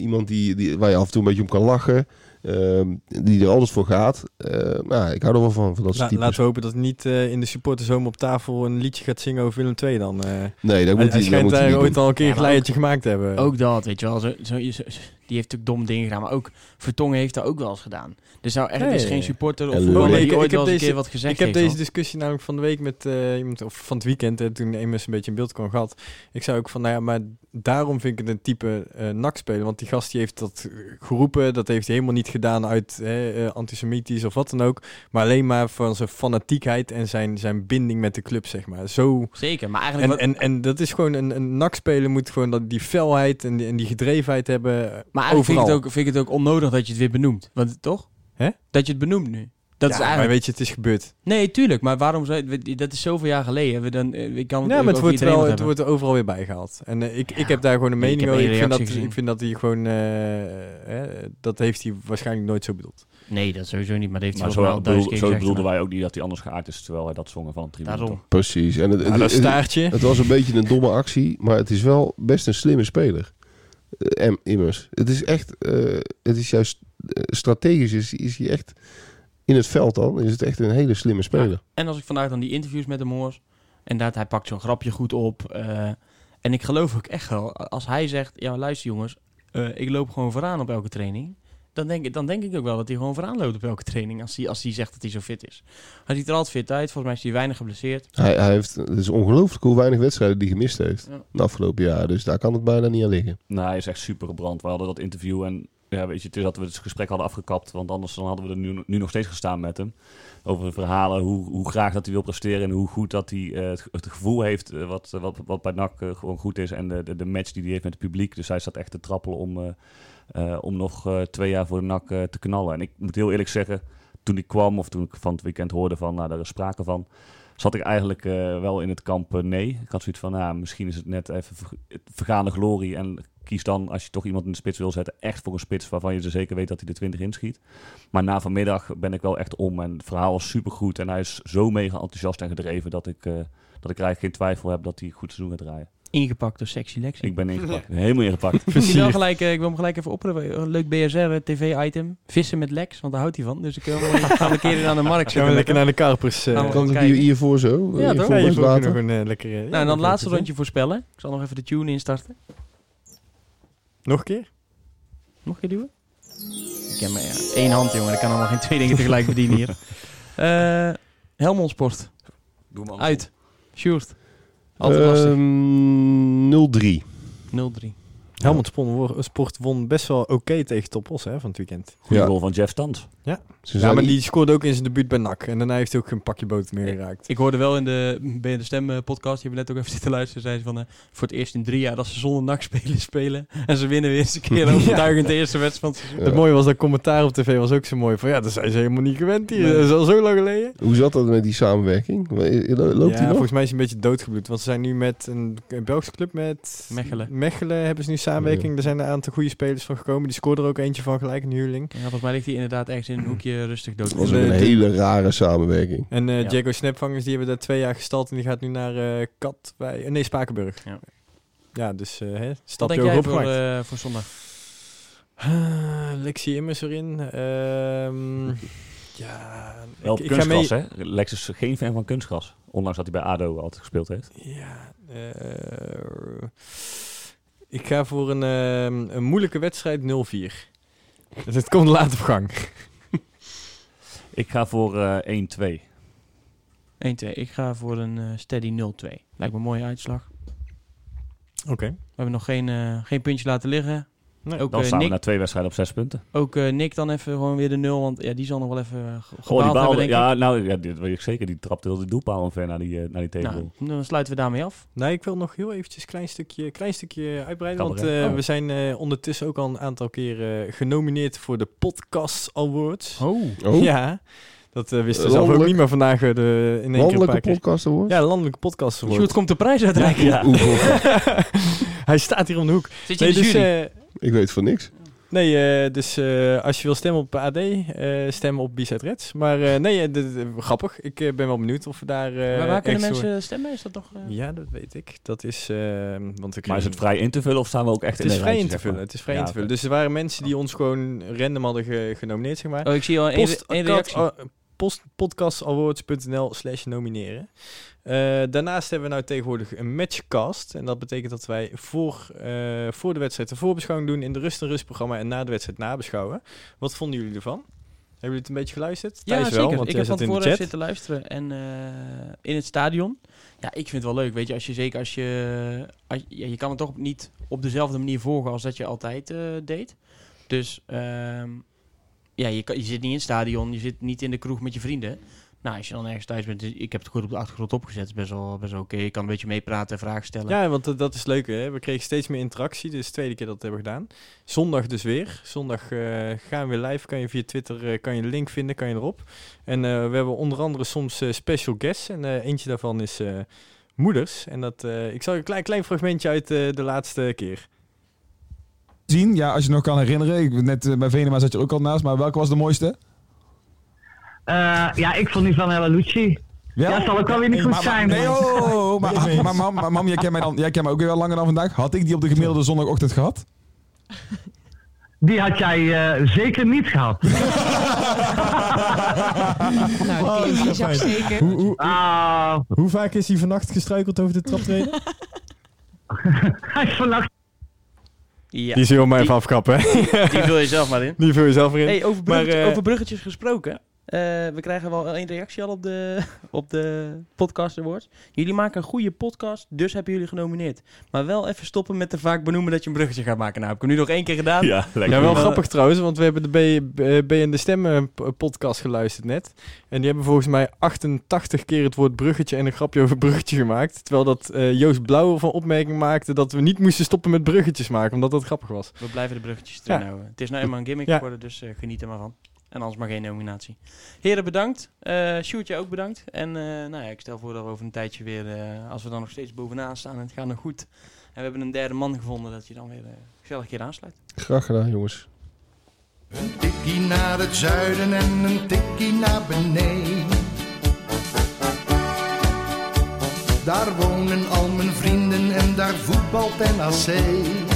iemand die, die, waar je af en toe een beetje om kan lachen. Ehm, die er altijd voor gaat. Eh, nou, ik hou er wel van, van dat soort La- laten we hopen dat niet eh, in de supporterzoom op tafel een liedje gaat zingen over Willem II dan. eh Nee, dat moet hij schijnt daar ooit doen. al een keer Ja, een gemaakt te hebben. Ook dat, weet je wel. Zo, zo, zo- die heeft natuurlijk domme dingen gedaan, maar ook Vertongen heeft dat ook wel eens gedaan. Dus nou er is ja, geen supporter of Lul. Nee, die ik- ooit ik heb wel eens een deze- keer wat gezegd ik heb heeft, deze discussie namelijk van de week met eh, iemand, of van het weekend, hè, toen Amos een beetje in beeld kwam gehad. Ik zei ook van, nou ja, maar daarom vind ik het een type eh NAC speler. Want die gast die heeft dat geroepen, dat heeft hij helemaal niet gedaan uit eh, antisemitisch of wat dan ook. Maar alleen maar van zijn fanatiekheid en zijn, zijn binding met de club, zeg maar. Zo... Zeker, maar eigenlijk... En, en, en dat is gewoon een, een NAC-speler moet gewoon dat, die felheid en die, en die gedrevenheid hebben. eh, maar eigenlijk vind ik, het ook, vind ik het ook onnodig dat je het weer benoemt. Want toch? Hè? Dat je het benoemt nu. Dat Ja, is eigenlijk... Maar weet je, het is gebeurd. Nee, tuurlijk. Maar waarom zou dat is zoveel jaar geleden. We dan, eh, ik kan Ja, maar het wordt, wel, het wordt er overal weer bijgehaald. En eh, ik, Ja. ik heb daar gewoon een ik mening over. Ik vind, dat, gezien. ik vind dat hij gewoon... eh, eh, dat heeft hij waarschijnlijk nooit zo bedoeld. Nee, dat sowieso niet. Maar heeft Maar hij zo, wel bedoel, zo gezegd. bedoelden maar- wij ook niet dat hij anders geaard is, terwijl hij dat zongen van tribune. Daarom. toch? Precies. En het, Ja, het- dat staartje. Het was een beetje een domme actie, maar het is wel best een slimme speler. Em- immers. Het is echt, eh, het is juist strategisch is, is hij echt in het veld dan, is het echt een hele slimme speler. En als ik vandaag dan die interviews met hem hoor, en dat hij pakt zo'n grapje goed op. eh, en ik geloof ook echt wel, als hij zegt, ja luister jongens, eh, ik loop gewoon vooraan op elke training. dan denk, ik, dan denk ik ook wel dat hij gewoon vooraan loopt op elke training. Als hij, als hij zegt dat hij zo fit is. Hij ziet er altijd fit uit. Volgens mij is hij weinig geblesseerd. Hij, hij heeft, het is ongelooflijk hoe weinig wedstrijden die gemist heeft. Ja. De afgelopen jaar. Dus daar kan het bijna niet aan liggen. Nou, hij is echt super gebrand. We hadden dat interview en ja, weet je, het is dat we het gesprek hadden afgekapt. Want anders dan hadden we er nu, nu nog steeds gestaan met hem. Over verhalen, hoe, hoe graag dat hij wil presteren en hoe goed dat hij eh, het, gevoel heeft eh, wat, wat, wat bij NAC eh, gewoon goed is. En de, de, de match die hij heeft met het publiek. Dus hij staat echt te trappelen om, eh, eh, om nog eh, twee jaar voor de NAC eh, te knallen. En ik moet heel eerlijk zeggen, toen ik kwam of toen ik van het weekend hoorde van, nou, daar is sprake van zat ik eigenlijk eh, wel in het kamp eh, nee. Ik had zoiets van, nou, misschien is het net even ver- vergaande glorie. En kies dan, als je toch iemand in de spits wil zetten, echt voor een spits waarvan je ze zeker weet dat hij de 20 inschiet. Maar na vanmiddag ben ik wel echt om. En het verhaal was supergoed. En hij is zo mega enthousiast en gedreven dat ik, eh, dat ik eigenlijk geen twijfel heb dat hij goed seizoen gaat draaien. Ingepakt door Sexy Lexi. Ik ben ingepakt. Helemaal ingepakt. Ik, gelijk, eh, ik wil hem gelijk even oproepen. Een leuk BSR-tv-item. Vissen met Lex, want daar houdt hij van. Dus ik wil hem een keer aan de markt Gaan we lekker naar de Karpers. eh. Gaan we Kan het hier, hiervoor zo? Ja, Hier toch? voor Ja, je nog een eh, lekkere... ja, Nou, en dan dat het laatste rondje voorspellen. Ik zal nog even de tune instarten. Nog een keer? Nog een keer duwen? Ik heb maar ja, één hand, jongen. Ik kan allemaal geen twee dingen tegelijk bedienen hier. Eh Helmond Sport. Doe hem Uit. Sjoerd. Altijd lastig. Ehm, 0-3. 0-3. Helmond Sport, Sport won best wel oké tegen Topos hè, van het weekend. Goede Ja. goal van Jeff. Ze Ja, zijn maar die scoorde ook in zijn debuut bij NAC. En daarna heeft hij ook geen pakje boter meer geraakt. Ik hoorde wel in de BN de Stem eh, podcast, die hebben we net ook even zitten luisteren, zei ze van eh, voor het eerst in drie jaar dat ze zonder NAC spelen spelen. En ze winnen weer eens een keer overtuigend de eerste wedstrijd van het seizoen. Ja. Het mooie was dat commentaar op tv was ook zo mooi. Van ja, dat zijn ze helemaal niet gewend hier. Nee. Dat is al zo lang geleden. Hoe zat dat met die samenwerking? Loopt ja, die nog? volgens mij is hij een beetje doodgebloed. Want ze zijn nu met een, een Belgische club met... Mechelen. Mechelen hebben ze nu samenwerking. Er zijn een aantal goede spelers van gekomen. Die scoorde er ook eentje van gelijk, een huurling. Ja, volgens mij ligt hij inderdaad ergens in een hoekje rustig dood. Dat was een eh, hele rare samenwerking. En eh Ja. Diego Snapvangers, die hebben daar twee jaar gestald. En die gaat nu naar eh Katwijk... eh, nee, Spakenburg. Ja. Ja, dus eh hè, jij hoog voor, eh, voor zondag? Ah, Lexi Immers erin. Ehm, ja, Wel ik, ik ga mee. kunstgras, hè? Lex is geen fan van kunstgras. Ondanks dat hij bij ADO altijd gespeeld heeft. Ja, ik ga voor een, ehm, een moeilijke wedstrijd 0-4. Dus het komt laat op gang. Ik ga voor eh 1-2. 1-2. Ik ga voor een eh, steady 0-2. Lijkt me een mooie uitslag. Oké. We hebben nog geen, eh, geen puntje laten liggen. Nee. Ook, Dan eh, staan we na twee wedstrijden op zes punten. ook eh, Nick dan even gewoon weer de 0. Want ja, die zal nog wel even uh, Goh, die hebben, baalde, ja, ik. nou, ja, dit weet ik zeker. Die trapte heel die doelpaal omver naar die, eh, naar die tegengoal. Nou, dan sluiten we daarmee af. Nee, ik wil nog heel eventjes een klein stukje, klein stukje uitbreiden. Want eh, Oh. we zijn eh, ondertussen ook al een aantal keer eh, genomineerd voor de Podcast Awards. Oh. Oh, Ja, dat eh, wisten we zelf ook niet, maar vandaag de, in één keer een landelijke keer. podcast award? Ja, de landelijke podcast award. Sjoerd komt de prijs uitreiken. Ja. Hij staat hier om de hoek. Zit je in de dus, jury? Ik weet van niks. nee, eh, dus eh, als je wil stemmen op AD, eh stem op B-Side Reds. Maar eh, nee, grappig. Ik ben wel benieuwd of we daar... eh, maar waar kunnen mensen stemmen? Is dat toch... eh, Ja, dat weet ik. Dat is... eh, want Maar is het vrij in te vullen of staan we ook echt Het in is een vrij in te vullen. Het is vrij Ja, in te vullen. Dus er waren mensen die ons gewoon random hadden ge- genomineerd, zeg maar. Oh, ik zie al één reactie. uh, post, podcastawards.nl slash nomineren. Eh, daarnaast hebben we nou tegenwoordig een matchcast. En dat betekent dat wij voor, eh, voor de wedstrijd de voorbeschouwing doen in de Rust en Rust programma en na de wedstrijd nabeschouwen. Wat vonden jullie ervan? Hebben jullie het een beetje geluisterd? Ja, Thijs zeker. wel, want ik heb van tevoren zitten luisteren en eh, in het stadion. Ja, ik vind het wel leuk. Weet je, als je zeker als je, als, ja, je kan het toch niet op dezelfde manier volgen als dat je altijd deed. Dus ehm, ja, je, kan, je zit niet in het stadion, je zit niet in de kroeg met je vrienden. Nou, als je dan ergens thuis bent, dus ik heb het goed op de achtergrond opgezet, is best wel, best wel oké. Je kan een beetje meepraten, vragen stellen. Ja, want dat- dat is leuk. Hè? We kregen steeds meer interactie. Dit is de tweede keer dat we hebben gedaan. Zondag dus weer. Zondag eh, gaan we weer live. Kan je via Twitter eh, kan je de link vinden, kan je erop. En eh, we hebben onder andere soms eh, special guests. En eh, eentje daarvan is eh, moeders. En dat, eh, ik zal je een klein, klein fragmentje uit eh, de laatste keer. zien. Ja, als je nog kan herinneren. Ik, net eh, bij Venema zat je ook al naast. Maar welke was de mooiste? Eh, ja, ik vond die van Ella Lucci. Ja, zal ook wel weer niet goed zijn. Nee, maar- oh, maar, maar, maar, mam, jij kent mij, dan, jij kent mij ook weer wel langer dan vandaag. Had ik die op de gemiddelde zondagochtend gehad? Die had jij eh, zeker niet gehad. Nou, die is ook zeker. Hoe, hoe, Ah, hoe vaak is hij vannacht gestruikeld over de traptreden? hij is vannacht Ja. Die zullen we maar Die- even afkappen. hè? Die vul je zelf maar in. Die vul je zelf erin. Hey, over, Maar, eh, over bruggetjes gesproken. Eh, we krijgen wel één reactie al op de, op de Podcast Awards. Jullie maken een goede podcast, dus hebben jullie genomineerd. Maar wel even stoppen met te vaak benoemen dat je een bruggetje gaat maken. Nou, heb ik hem nu nog één keer gedaan. Ja, lekker. Ja, wel Maar- grappig trouwens, want we hebben de B, B, B en de Stemmen p- podcast geluisterd net. En die hebben volgens mij 88 keer het woord bruggetje en een grapje over bruggetje gemaakt. Terwijl dat eh, Joost Blauw van opmerking maakte dat we niet moesten stoppen met bruggetjes maken, omdat dat grappig was. We blijven de bruggetjes erin Ja. houden. Het is nou eenmaal een gimmick Ja. geworden, dus eh, geniet er maar van. En anders maar geen nominatie. Heren, bedankt. Eh Sjoerdje ook bedankt. En eh, nou ja, ik stel voor dat we over een tijdje weer, eh, als we dan nog steeds bovenaan staan en het gaat nog goed. En we hebben een derde man gevonden, dat je dan weer gezellig een keer aansluit. Graag gedaan, jongens. Een tikkie naar het zuiden en een tikkie naar beneden. Daar wonen al mijn vrienden en daar voetbalt NAC.